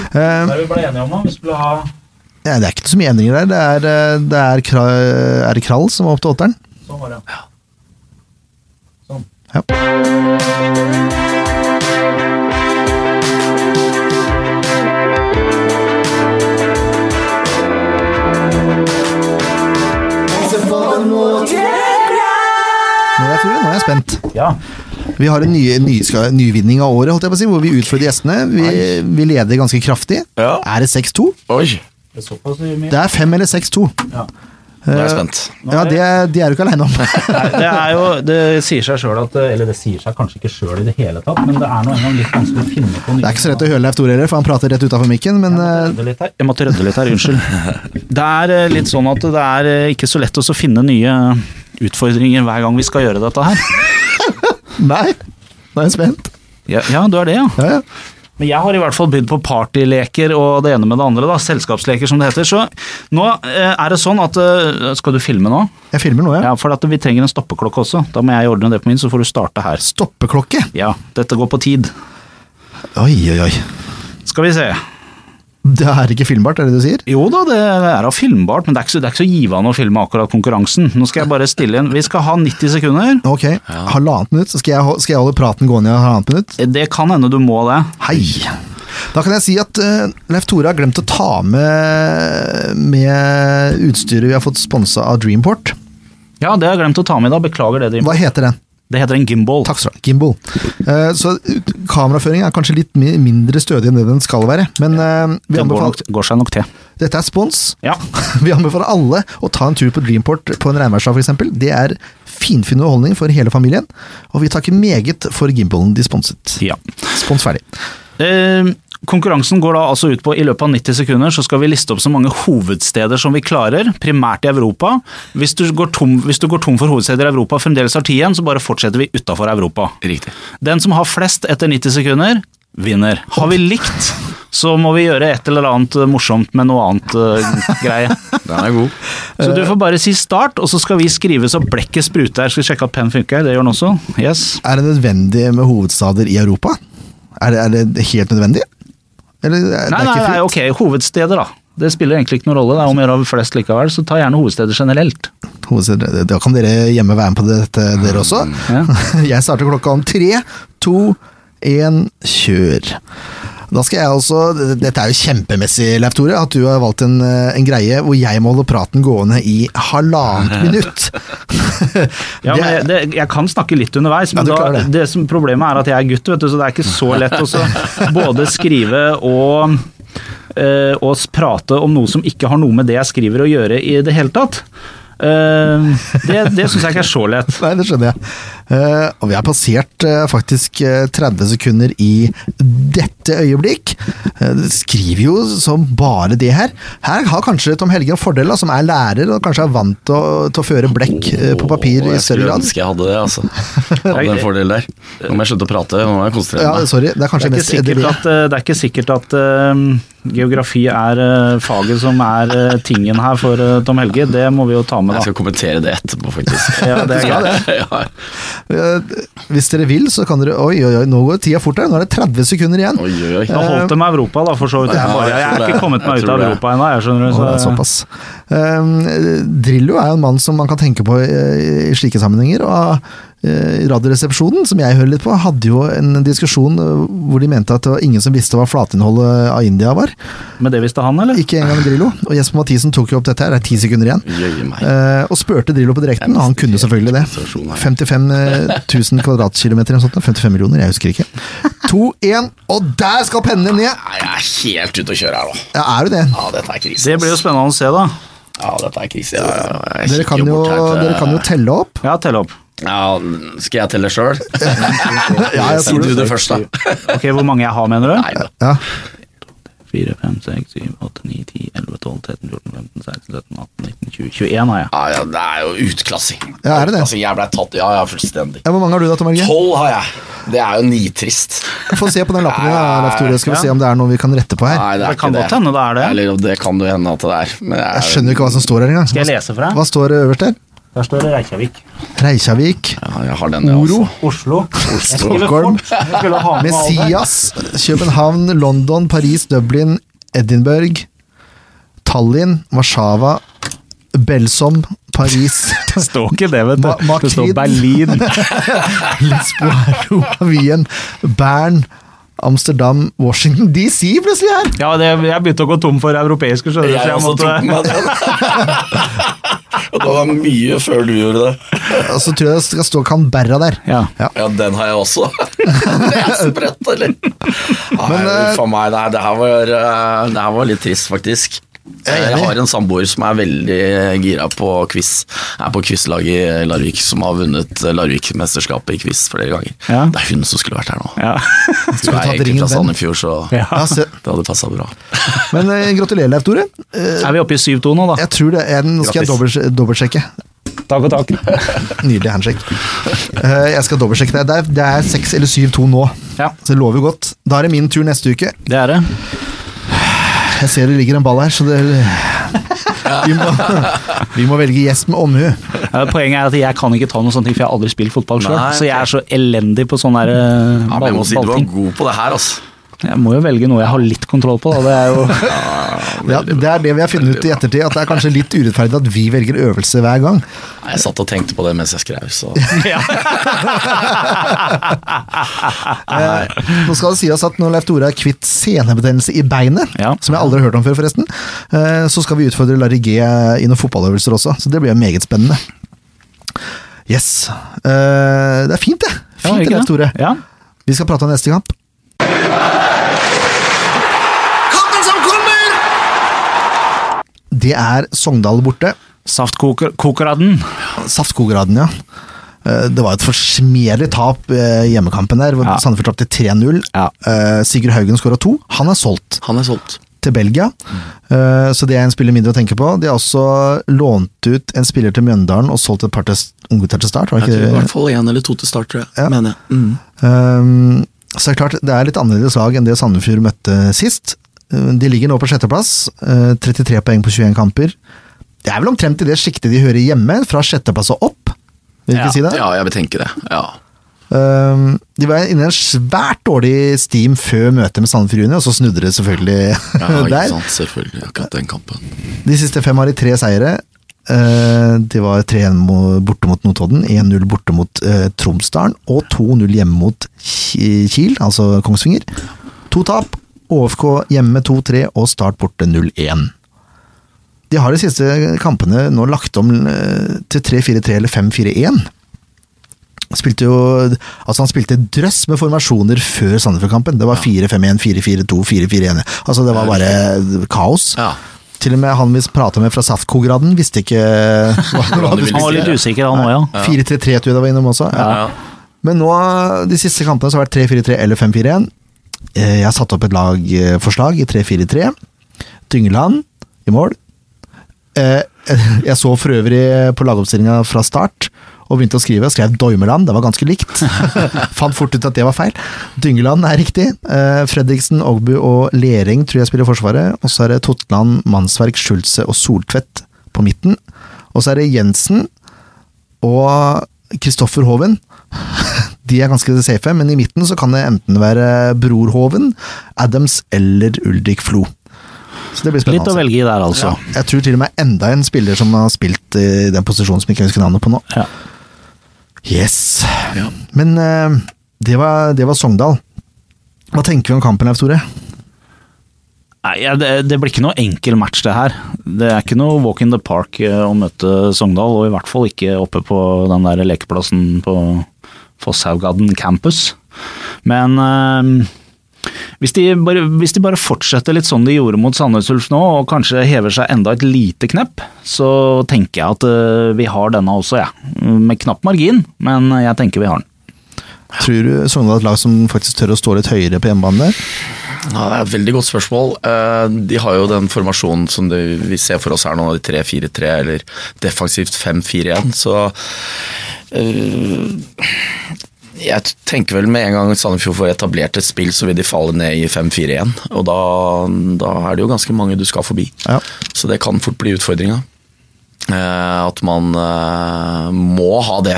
Eh, vi ble enige om, vi skulle ha ja, det er ikke så mye endringer der. Det er, eh, det er, kra, er det Krall som var opp til åtteren. Sånn var det. Ja. Sånn. Ja. Nå er jeg, nå er jeg spent. Ja. Vi har en ny, ny, nyvinning av året, holdt jeg på å si, hvor vi utfordrer gjestene. Vi, vi leder ganske kraftig. Ja. Er det 6-2? Det er såpass mye. Det er 5 eller 6-2. Ja. nå er jeg spent. Ja, det, det er du ikke aleine om. Nei, det er jo, det sier seg sjøl at Eller det sier seg kanskje ikke sjøl i det hele tatt, men det er nå engang litt vanskelig å finne på nye Det er ikke så lett å høre Leif Tore heller, for han prater rett utafor mikken, men eh, litt. Jeg måtte rydde litt her, unnskyld. <laughs> Det er eh, litt sånn at det er eh, ikke så lett å finne nye utfordringer hver gang vi skal gjøre dette her. Nei. Nå er jeg spent. Ja, ja du er det, ja. Ja, ja. Men jeg har i hvert fall bydd på partyleker og det ene med det andre, da. Selskapsleker, som det heter. Så nå eh, er det sånn at eh, Skal du filme nå? Jeg filmer nå, ja. Ja, for at vi trenger en stoppeklokke også. Da må jeg ordne det på min, så får du starte her. Stoppeklokke. Ja, dette går på tid. Oi, oi, oi. Skal vi se. Det er ikke filmbart, er det du sier? Jo da, det er da filmbart, men det er ikke det er ikke så givende å filme akkurat konkurransen. Nå skal jeg bare stille inn. Vi skal ha 90 sekunder. Ok, halvannet minutt. Så skal jeg, skal jeg holde praten gående i halvannet minutt? Det kan hende du må det. Hei! Da kan jeg si at uh, Leif Tore har glemt å ta med, med utstyret vi har fått sponsa av Dreamport. Ja, det har jeg glemt å ta med da. Beklager det. Dreamport. Hva heter den? Det heter en gimbal. Takk skal du ha. Gimbal. Eh, så kameraføringen er kanskje litt mindre stødig enn det den skal være, men eh, vi Det går, anbefaler, nok, går seg nok til. dette er spons. Ja. <laughs> Vi anbefaler alle å ta en tur på Dreamport på en regnværsdag f.eks. Det er finfin underholdning for hele familien, og vi takker meget for gimbalen de sponset. ja. Spons ferdig. Eh, konkurransen går da altså ut på i løpet av 90 sekunder så skal vi liste opp så mange hovedsteder som vi klarer, primært i Europa. Hvis du går tom, hvis du går tom for hovedsteder i Europa og fremdeles har tid igjen, så bare fortsetter vi utafor Europa. Riktig. Den som har flest etter 90 sekunder, vinner. Har vi likt, så må vi gjøre et eller annet morsomt med noe annet uh, greie. <laughs> Den er god. Så du får bare si start, og så skal vi skrive så blekket spruter. Skal vi sjekke at pennen funker? Det gjør den også. Yes. Er det nødvendig med hovedstader i Europa? Er det, er det helt nødvendig? Eller, er Nei, det nei, ikke nei, ok, hovedsteder da. Det spiller egentlig ikke noen rolle, det er om å gjøre flest likevel, så ta gjerne hovedsteder generelt. Hovedsteder- Da kan dere hjemme være med på dette, dere også. Ja. <laughs> Jeg starter klokka om tre, to, én, kjør. Da skal jeg også, Dette er jo kjempemessig, Leif Tore, at du har valgt en, eh, en greie hvor jeg må holde praten gående i halvannet <laughs> minutt. <laughs> Ja, men jeg, det, jeg kan snakke litt underveis, men Ja, da, det. det. som problemet er at jeg er gutt, vet du, så det er ikke så lett å <laughs> både skrive og, eh, og prate om noe som ikke har noe med det jeg skriver å gjøre i det hele tatt. Eh, det det syns jeg ikke er så lett. <laughs> Nei, det skjønner jeg. Eh, og vi har passert eh, faktisk eh, 30 sekunder i dette øyeblikk. Det skriver jo som bare det her. Her har kanskje Tom Helge en fordel, da, som er lærer og kanskje er vant til å, til å føre blekk på papir oh, i større Jeg skulle ønske jeg hadde det, altså. <laughs> Jeg hadde en fordel der. Nå må jeg slutte å prate, nå må jeg konsentrere Ja, meg. sorry. Det er Det er mest sikkert at, det er ikke sikkert at geografi er uh, faget som er uh, tingen her for uh, Tom Helge. Det må vi jo ta med, da. Jeg skal kommentere det etterpå, faktisk. <laughs> Ja, det er greit. <laughs> ja. Hvis dere vil, så kan dere Oi, oi, oi, nå går tida fort her. Nå er det 30 sekunder igjen. Oi, oi, oi. Da holdt det med Europa, da, for så vidt. Jeg, bare, jeg jeg er ikke kommet meg ut av. Europa ennå, jeg skjønner du. Å, det er såpass. Um, Drillo er jo en mann som man kan tenke på i, i slike sammenhenger. og Radioresepsjonen, som jeg hører litt på, hadde jo en diskusjon eh, hvor de mente at det var ingen som visste hva flatinnholdet av India var. men det visste han, eller? Ikke engang Drillo. Og Jesper Mathisen tok jo opp dette her, det er ti sekunder igjen. Eh, og spurte Drillo på direkten, og han kunne selvfølgelig det. Situasjonen 55 000 kvadratkilometer eller noe sånt, 55 millioner, jeg husker ikke. 2, 1, og der skal pennene ned! Jeg er helt ute å kjøre her nå. Ja, er du det? Ja, dette er krise. Det blir jo spennende å se, da. Ja, dette er krise. Ja, ja. Dere kan jo, dere kan jo telle opp. Ja, telle opp. Ja, skal jeg telle sjøl? <laughs> Ja, jeg du det. først, da. Ok, Hvor mange jeg har, mener du? Nei da. Ja. 4, 5, 6, 7, 8, 9, 10, 11, 12, 13, 14, 15, 16, 17, 18, 19, 20 21 har jeg. Ja, ja, det er jo utklassing. Ja, er det det? Altså, Jeg ble tatt, ja, ja, fullstendig. Ja, Hvor mange har du da, Tom Helge? Tolv har jeg. Det er jo nitrist. Få se på den lappen din, Leif Tore. Skal vi Ja. se om det er noe vi kan rette på her. Nei, det er Det kan godt hende det er det. Eller det kan jo hende at det er. Men jeg, Jeg skjønner ikke hva som står her engang. Skal jeg lese for deg? Hva står øverst der? Der står det Reykjavik. Reykjavik, Ja, jeg har den, jeg Oro. Oslo. Stockholm. Messias, København, London, Paris, Dublin, Edinburgh, Tallinn, Warszawa, Belsom, Paris, Det står ikke det, vet du. Ma- Det står Berlin. <laughs> Lisboa, Roma, Wien, Bern, Amsterdam, Washington <laughs> DC plutselig her! Ja, det, jeg begynte å gå tom for europeiske, skjønner du. Jeg jeg også måtte- tok meg den. Og det var mye før du gjorde det. Og så tror jeg det skal stå Canberra der. Ja. Ja, den har jeg også. <laughs> Det sprøtt, eller? Nei, Men, eh, for meg, nei, det, her var, eh, det her var litt trist, faktisk. Jeg Jeg har en samboer som er veldig gira på quiz. Er på quizlaget i Larvik, som har vunnet Larvik-mesterskapet i quiz flere ganger. Ja. Det er hun som skulle vært her nå. Ja. <laughs> Hun er egentlig fra. Sandefjord, så <laughs> Ja. Det hadde passa bra. <laughs> Men eh, gratulerer, Leif Tore. Eh, Er vi oppe i 7-2 nå, da? jeg tror det er Nå skal jeg Grattis. dobbelt- dobbeltsjekke. Takk og takk. Nydelig handsjekk. Uh, jeg skal dobbeltsjekke det. Det er, det er 6 eller 7-2 nå, Ja, så det lover godt. Da er det min tur neste uke. det er det. Jeg ser det ligger en ball her, så det vi må, vi må velge gjest med omhu. Ja, Poenget er at jeg kan ikke ta noe sånt, for jeg har aldri spilt fotball sjøl. Så jeg er så elendig på sånne der, eh, Ja, men jeg må si du var god på det her, altså. Jeg må jo velge noe jeg har litt kontroll på. Da. Det er jo <laughs> Ja, det er det vi har funnet ut i ettertid, at det er kanskje litt urettferdig at vi velger øvelse hver gang. Jeg satt og tenkte på det mens jeg skrev, så <laughs> Eh, nå skal det sies at når Leif Tore er kvitt senebetennelse i beinet, Ja. som jeg aldri har hørt om før forresten, eh, så skal vi utfordre Larry G i noen fotballøvelser også, så det blir meget spennende. Yes. Eh, det er fint, det. Ja, Fint, ikke Leif? Tore. Ja. Vi skal prate om neste kamp. Kampen som kommer! Det er Sogndal borte. Saftkokeraden. Saftkokeraden, ja. Eh, Det var et forsmedelig tap eh, hjemmekampen der. hvor Ja. Sandefjord tapte 3-0. Ja. Eh, Sigurd Haugen skåra to. Han er solgt han er solgt. til Belgia, Mm. så det er en spiller mindre å tenke på. De har også lånt ut en spiller til Mjøndalen og solgt et par unggutter til start. Var Jeg det tror i hvert fall én eller to til start, tror jeg. Ja. Mener jeg. Mm. Um, så det er klart, det er litt annerledes lag enn det Sandefjord møtte sist. Uh, De ligger nå på sjetteplass, uh, 33 poeng på 21 kamper. Det er vel omtrent i det sjiktet de hører hjemme, fra sjetteplass og opp? Vil du Ja. ikke si det? Ja, jeg vil tenke det. Ja. Um, de var inne i en svært dårlig steam før møtet med Sandefjord Juni, og så snudde det selvfølgelig Ja, <laughs> ikke der. sant, selvfølgelig. Akkurat den kampen. De siste fem har de tre seire. De var 3-1 borte mot Notodden, 1-0 borte mot eh, Tromsdalen og 2-0 hjemme mot Kiel, altså Kongsvinger. To tap. ÅFK hjemme 2-3 og Start borte 0-1. De har de siste kampene nå lagt om eh, til 3-4-3 eller 5-4-1. Spilte jo, altså han spilte drøss med formasjoner før Sandefjord-kampen. Det var 4-5-1, 4-4-2, 4-4-1. Altså det var bare kaos. Ja. Til og med han vi prata med fra Saftkograden visste ikke <laughs> hva, hva si. Han var litt usikker, han òg, ja. 4-3-3 tror jeg det var innom også. Ja. Men nå, de siste kampene så har det vært 3-4-3 eller 5-4-1. Eh, Jeg har satt opp et lagforslag i 3-4-3. Dyngeland i mål. Eh, <laughs> Jeg så for øvrig på lagoppstillinga fra start og begynte å skrive. Jeg Skrev Doimeland, det var ganske likt. <laughs> Fant fort ut at det var feil. Dyngeland er riktig. Eh, Fredriksen, Ogbu og Lering tror jeg spiller Forsvaret. Og så er det Totland, Mannsverk, Schulze og Soltvedt på midten. Og så er det Jensen og Kristoffer Hoven. <laughs> De er ganske safe, men i midten så kan det enten være Bror Hoven, Adams eller Ulrik Flo. Så det blir spennende. Litt å velge i der, altså. Jeg tror til og med enda en spiller som har spilt i den posisjonen som jeg ikke husker navnet på nå. Ja. Yes. Ja. Men eh, det, var, det var Sogndal. Hva tenker vi om kampen, Leif Tore? Nei, ja, det, det blir ikke noe enkel match, det her. Det er ikke noe walk in the park eh, å møte Sogndal, og i hvert fall ikke oppe på den der lekeplassen på Fosshaugadden campus. Men eh, hvis, de bare, hvis de bare fortsetter litt sånn de gjorde mot Sandnes Ulf nå, og kanskje hever seg enda et lite knepp, så tenker jeg at eh, vi har denne også, jeg. Ja. Med knapp margin, men jeg tenker vi har den. Tror du Sogndal er et lag som faktisk tør å stå litt høyere på hjemmebane der? Ja, det er et veldig godt spørsmål. Eh, De har jo den formasjonen som vi ser for oss her nå, 3-4-3 eller defensivt 5-4-1, så Jeg tenker vel med en gang Sandefjord får etablert et spill, så vil de falle ned i 5-4-1. Og da, da er det jo ganske mange du skal forbi. Ja. Så det kan fort bli utfordringa. Eh, At man eh, må ha det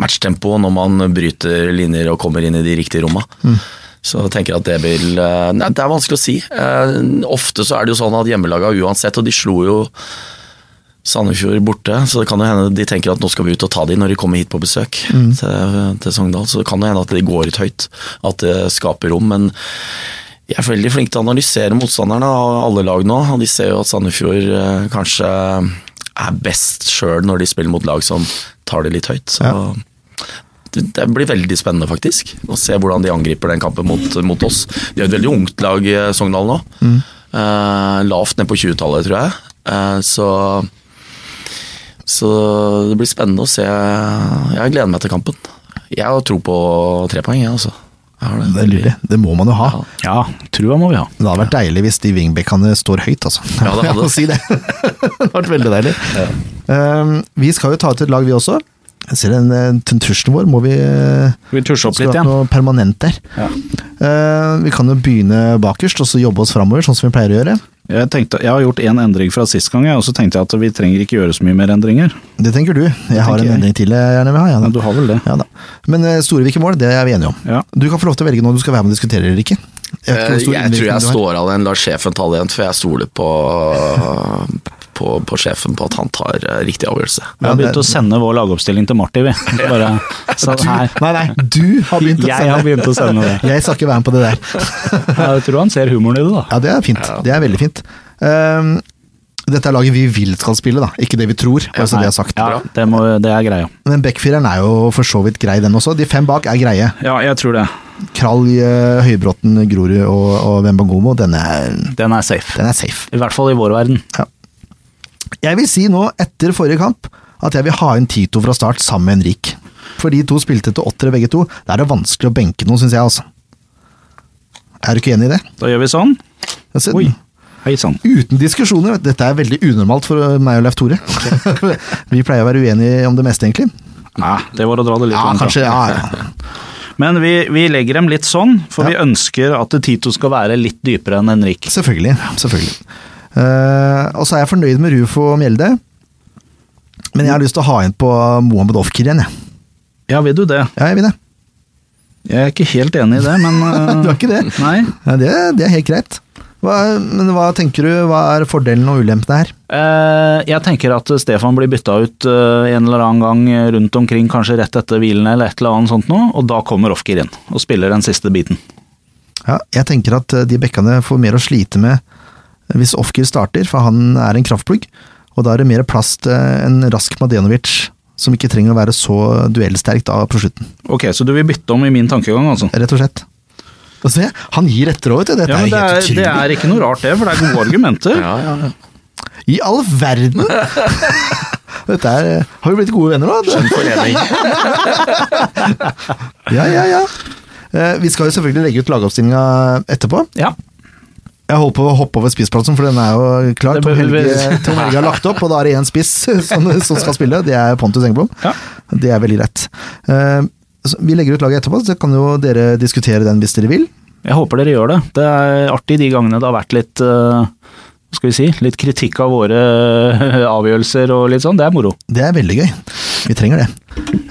matchtempoet når man bryter linjer og kommer inn i de riktige romma. Så jeg tenker at det vil eh, Nei, det er vanskelig å si. Eh, Ofte så er det jo sånn at hjemmelaga uansett, og de slo jo Sandefjord borte, så det kan jo hende de tenker at nå skal vi ut og ta de når de kommer hit på besøk til, til Sogndal. Så det kan jo hende at de går ut høyt, at det skaper rom. Men de er veldig flinke til å analysere motstanderne av alle lag nå. og De ser jo at Sandefjord eh, kanskje er best sjøl når de spiller mot lag som tar det litt høyt. Så det, det blir veldig spennende, faktisk, å se hvordan de angriper den kampen mot, mot oss. De har et veldig ungt lag, eh, Sogndal, nå. Eh, lavt ned på 20-tallet, tror jeg. Uh, så så det blir spennende å se. Jeg gleder meg til kampen. Jeg har tro på tre poeng, jeg, også. Har Det er lurt. Det må man jo ha. Ja, trua må vi ha. Det hadde vært deilig hvis de wingbackene står høyt, altså. Ja, det hadde <laughs> det. si det. <laughs> det hadde vært veldig deilig. Um, vi skal jo ta ut et lag, vi også. Jeg ser den, den tusjen vår, må vi Skal vi tusje opp litt igjen? noe permanent der. Ja. Uh, vi kan jo begynne bakerst, og så jobbe oss framover, sånn som vi pleier å gjøre. Jeg, tenkte, jeg har gjort én endring fra sist gang, og så tenkte jeg at vi trenger ikke gjøre så mye mer endringer. Det tenker du. Jeg har en jeg. endring til jeg gjerne vil ha. Ja, Men du har vel det? Ja, da. Men store Storevik i mål, det er vi enige om. Ja. Du kan få lov til å velge når du skal være med og diskutere eller ikke. Jeg, Eh, Jeg tror jeg står av den, lar sjefen ta det igjen, for jeg stoler på, <laughs> på, på sjefen på at han tar eh, riktig avgjørelse. Vi har begynt å sende vår lagoppstilling til Marty, vi. <laughs> Bare, så her. Nei, nei, du har begynt å Jeg har begynt å sende det. <laughs> Jeg skal ikke være med på det der. <laughs> Jeg tror han ser humoren i det, da. Ja, det er fint. Det er veldig fint. Um, dette er laget vi vil skal spille, da. Ikke det vi tror, Ja, altså det er sagt. Ja, det, må, det er greia. Men backfireren er jo for så vidt grei, den også. De fem bak er greie. Ja, jeg tror det. Krall, eh, Høybråten, Grorud og, og Wembangomo, den er, Den er safe. den er safe. I hvert fall i vår verden. Jeg vil si nå, etter forrige kamp, at jeg vil ha inn Tito fra start sammen med Henrik. For de to spilte til åttere begge to. Det er det vanskelig å benke noen, syns jeg, altså. Er du ikke enig i det? Da gjør vi sånn. Oi, hei sann. Uten diskusjoner. Dette er veldig unormalt for meg og Leif Tore. <laughs> vi pleier å være uenige om det meste, egentlig. Nei, det var å dra det litt Ja, langt. kanskje. Ja, ja. Men vi, vi legger dem litt sånn, for vi ønsker at Tito skal være litt dypere enn Henrik. Selvfølgelig. selvfølgelig. Eh, og så er jeg fornøyd med Rufo og Mjelde. Men jeg har lyst til å ha inn på Mohammed Ofkir igjen, jeg. Ja, vil du det? Ja, jeg vil det. Jeg er ikke helt enig i det, men <laughs> eh, Du er ikke det? Nei. Ja, det, det er helt greit. Hva, men hva tenker du, hva er fordelen og ulempene her? Eh, Jeg tenker at Stefan blir bytta ut en eller annen gang rundt omkring, kanskje rett etter hvilen eller et eller annet sånt noe, og da kommer Ofker inn og spiller den siste biten. Ja, jeg tenker at de bekkene får mer å slite med hvis Ofkir starter, for han er en kraftplugg. Og da er det mer plass til en rask Madenovic, som ikke trenger å være så duellsterk da på slutten. Ok, så du vil bytte om i min tankegang, altså? Rett og slett. Se, han gir etter òg, vet du. Dette Ja, er det helt er, utrolig. det er ikke noe rart det, for det er gode argumenter. <laughs> Ja, ja, ja. I all verden! <laughs> Dette er, eh, har vi blitt gode venner nå? Skjønn forening. <laughs> Ja, ja, ja. Eh, Vi skal jo selvfølgelig legge ut lagoppstillinga etterpå. Ja. Jeg holdt på å hoppe over spissplassen, for den er jo klar. Tom Helge, Tom Helge har lagt opp, og da er det én spiss <laughs> som, som skal spille. Det er Pontus Engblom. Ja. Det er veldig greit. Uh, Vi legger ut laget etterpå, så kan jo dere diskutere den hvis dere vil. Jeg håper dere gjør det. Det er artig de gangene det har vært litt uh, skal vi si, litt kritikk av våre avgjørelser og litt sånn. Det er moro. Det er veldig gøy. Vi trenger det.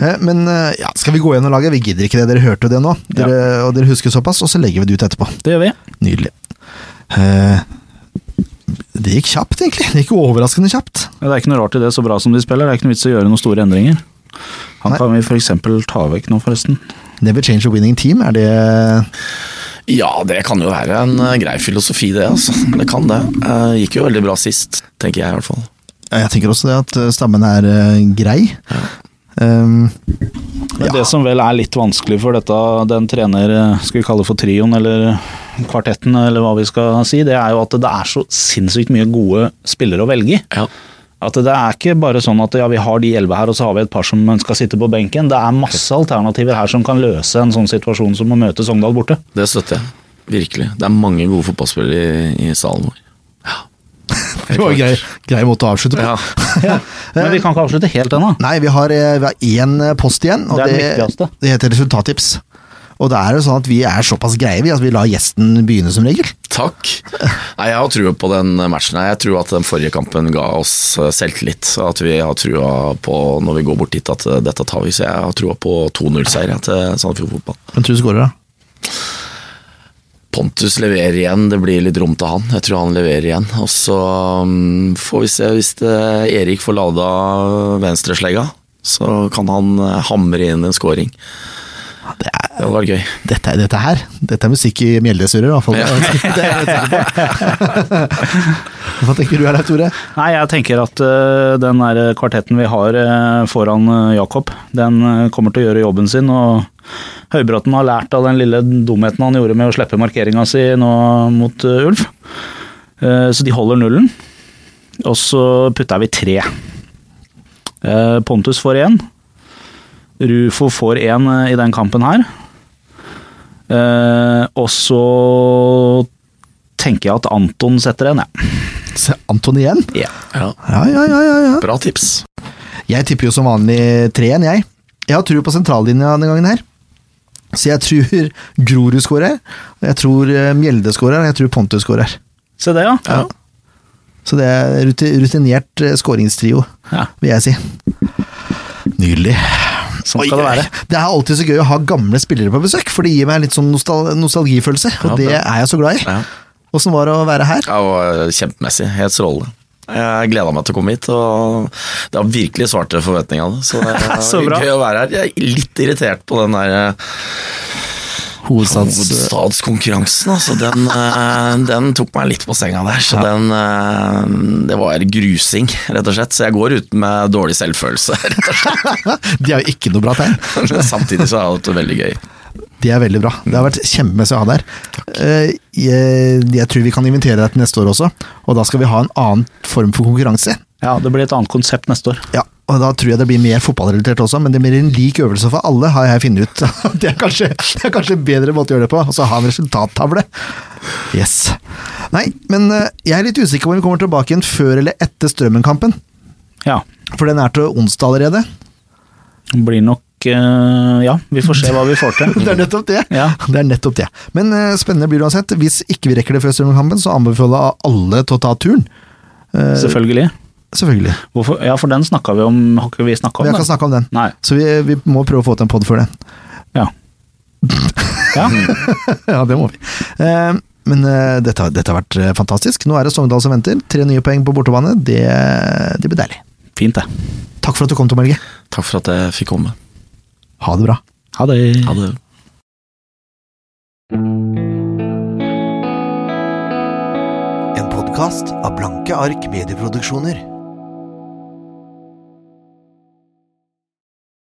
Eh, Men eh, ja, skal vi gå gjennom laget? Vi gidder ikke det, dere hørte det nå. Dere, Og dere husker såpass, og så legger vi det ut etterpå. Det gjør vi. Nydelig. Eh, Det gikk kjapt, egentlig. Det gikk overraskende kjapt. Ja, Det er ikke noe rart i det, så bra som de spiller. Det er ikke noe vits i å gjøre noen store endringer. Han Nei. kan vi f.eks. ta vekk nå, forresten. Never change a winning team, er det Ja, det kan jo være en eh, grei filosofi, det. altså. Det kan det. Eh, Gikk jo veldig bra sist, tenker jeg i hvert fall. Jeg tenker også det at stammen er grei. Um, ja. Det som vel er litt vanskelig for dette, den trener, eh, skal vi kalle det for trioen eller kvartetten, eller hva vi skal si, det er jo at det er så sinnssykt mye gode spillere å velge i. Ja. At det er ikke bare sånn at ja, vi har de elleve her, og så har vi et par som skal sitte på benken. Det er masse alternativer her som kan løse en sånn situasjon som å møte Sogndal borte. Det støtter jeg. Virkelig. Det er mange gode fotballspillere i, i salen vår. <laughs> det var en grei, grei måte å avslutte på. <laughs> Ja. Men vi kan ikke avslutte helt ennå. Nei, vi har, eh, vi har én eh, post igjen, og Det er det, det heter resultattips. Og det er jo sånn at vi er såpass greie, vi, at vi lar gjesten begynne som regel. Takk. Nei, Jeg har trua på den matchen. Jeg tror at den forrige kampen ga oss eh, selvtillit. At vi har trua på, når vi går bort dit, at dette tar vi. Så jeg har trua på 2-0-seier til Sandefjord Fotball. Men tror du skårer, da? Pontus leverer igjen, det blir litt rom til han. Jeg tror han leverer igjen. Og så mm, får vi se hvis det, Erik får lada venstreslegga. Så kan han eh, hamre inn en scoring. Det er, Det var gøy. dette, dette her, dette er musikk i Mjelde-surrer, i hvert fall. <laughs> <laughs> Hva tenker du her, Tore? Nei, jeg tenker at uh, den der kvartetten vi har uh, foran uh, Jakob, den kommer til å gjøre jobben sin. og Høybråten har lært av den lille dumheten han gjorde med å slippe markeringa si nå mot Ulf. Eh, så de holder nullen. Og så putter vi tre. Eh, Pontus får én. Rufo får én eh, i den kampen her. Eh, og så tenker jeg at Anton setter en, jeg. Se, Anton igjen? Ja. Ja, ja, ja, ja, ja. Bra tips. Jeg tipper jo som vanlig tre igjen, jeg. Jeg har tro på sentrallinja denne gangen her. Så jeg tror Grorud skårer, jeg tror eh, Mjelde skårer, og jeg tror Pontus skårer. Se det, ja. Ja. Så det er rutinert eh, skåringstrio, Ja. vil jeg si. Nydelig. Sånn skal det være. Det er alltid så gøy å ha gamle spillere på besøk, for det gir meg litt sånn nostal nostalgifølelse, og Ja, det er jeg så glad i. Ja. Åssen var det å være her? Ja, eh, kjempemessig. Helt strålende. Jeg gleda meg til å komme hit, og det har virkelig svart til forventningene. Så det <laughs> er Så bra. gøy å være her. Jeg er litt irritert på den der eh, Hovedstads... hovedstadskonkurransen. Altså, den, eh, den tok meg litt på senga der. Så den eh, Det var grusing, rett og slett. Så jeg går ut med dårlig selvfølelse, <laughs> rett og slett. <laughs> De er jo ikke noe bra tegn. <laughs> Samtidig så har jeg hatt det veldig gøy. De er veldig bra. Det har vært kjempemessig å ha deg her. Eh, Jeg, jeg tror vi kan invitere deg til neste år også, og da skal vi ha en annen form for konkurranse. Ja, det blir et annet konsept neste år. Ja, og da tror jeg det blir mer fotballrelatert også, men det blir en lik øvelse for alle, har jeg funnet ut. <laughs> Det er kanskje, det er kanskje en bedre måte å gjøre det på, og så ha en resultattavle. Yes. Nei, men eh, jeg er litt usikker på om vi kommer tilbake igjen før eller etter Strømmen-kampen, Ja. for den er til onsdag allerede. Blir nok eh, Ja, vi får se hva vi får til. <laughs> Det er nettopp det. Ja. Det er nettopp det. Men eh, spennende blir det uansett. Hvis ikke vi rekker det før Strømmen-kampen, så anbefaler jeg alle til å ta turen. Uh, Selvfølgelig. Selvfølgelig. Hvorfor? Ja, for den snakka vi om. Har ikke vi snakka om Vi har ikke snakka om den. Nei. Så vi, vi må prøve å få til en pod for det. Ja. Ja. <laughs> ja, det må vi. Uh, men uh, dette, har- dette har vært eh, fantastisk. Nå er det Sogndal som venter. Tre nye poeng på bortebane. Det, det blir deilig. Fint, det. Takk for at du kom, Tom Helge. Takk for at jeg fikk komme. Ha det bra. Ha det. Ha det. En podkast av Blanke ark medieproduksjoner.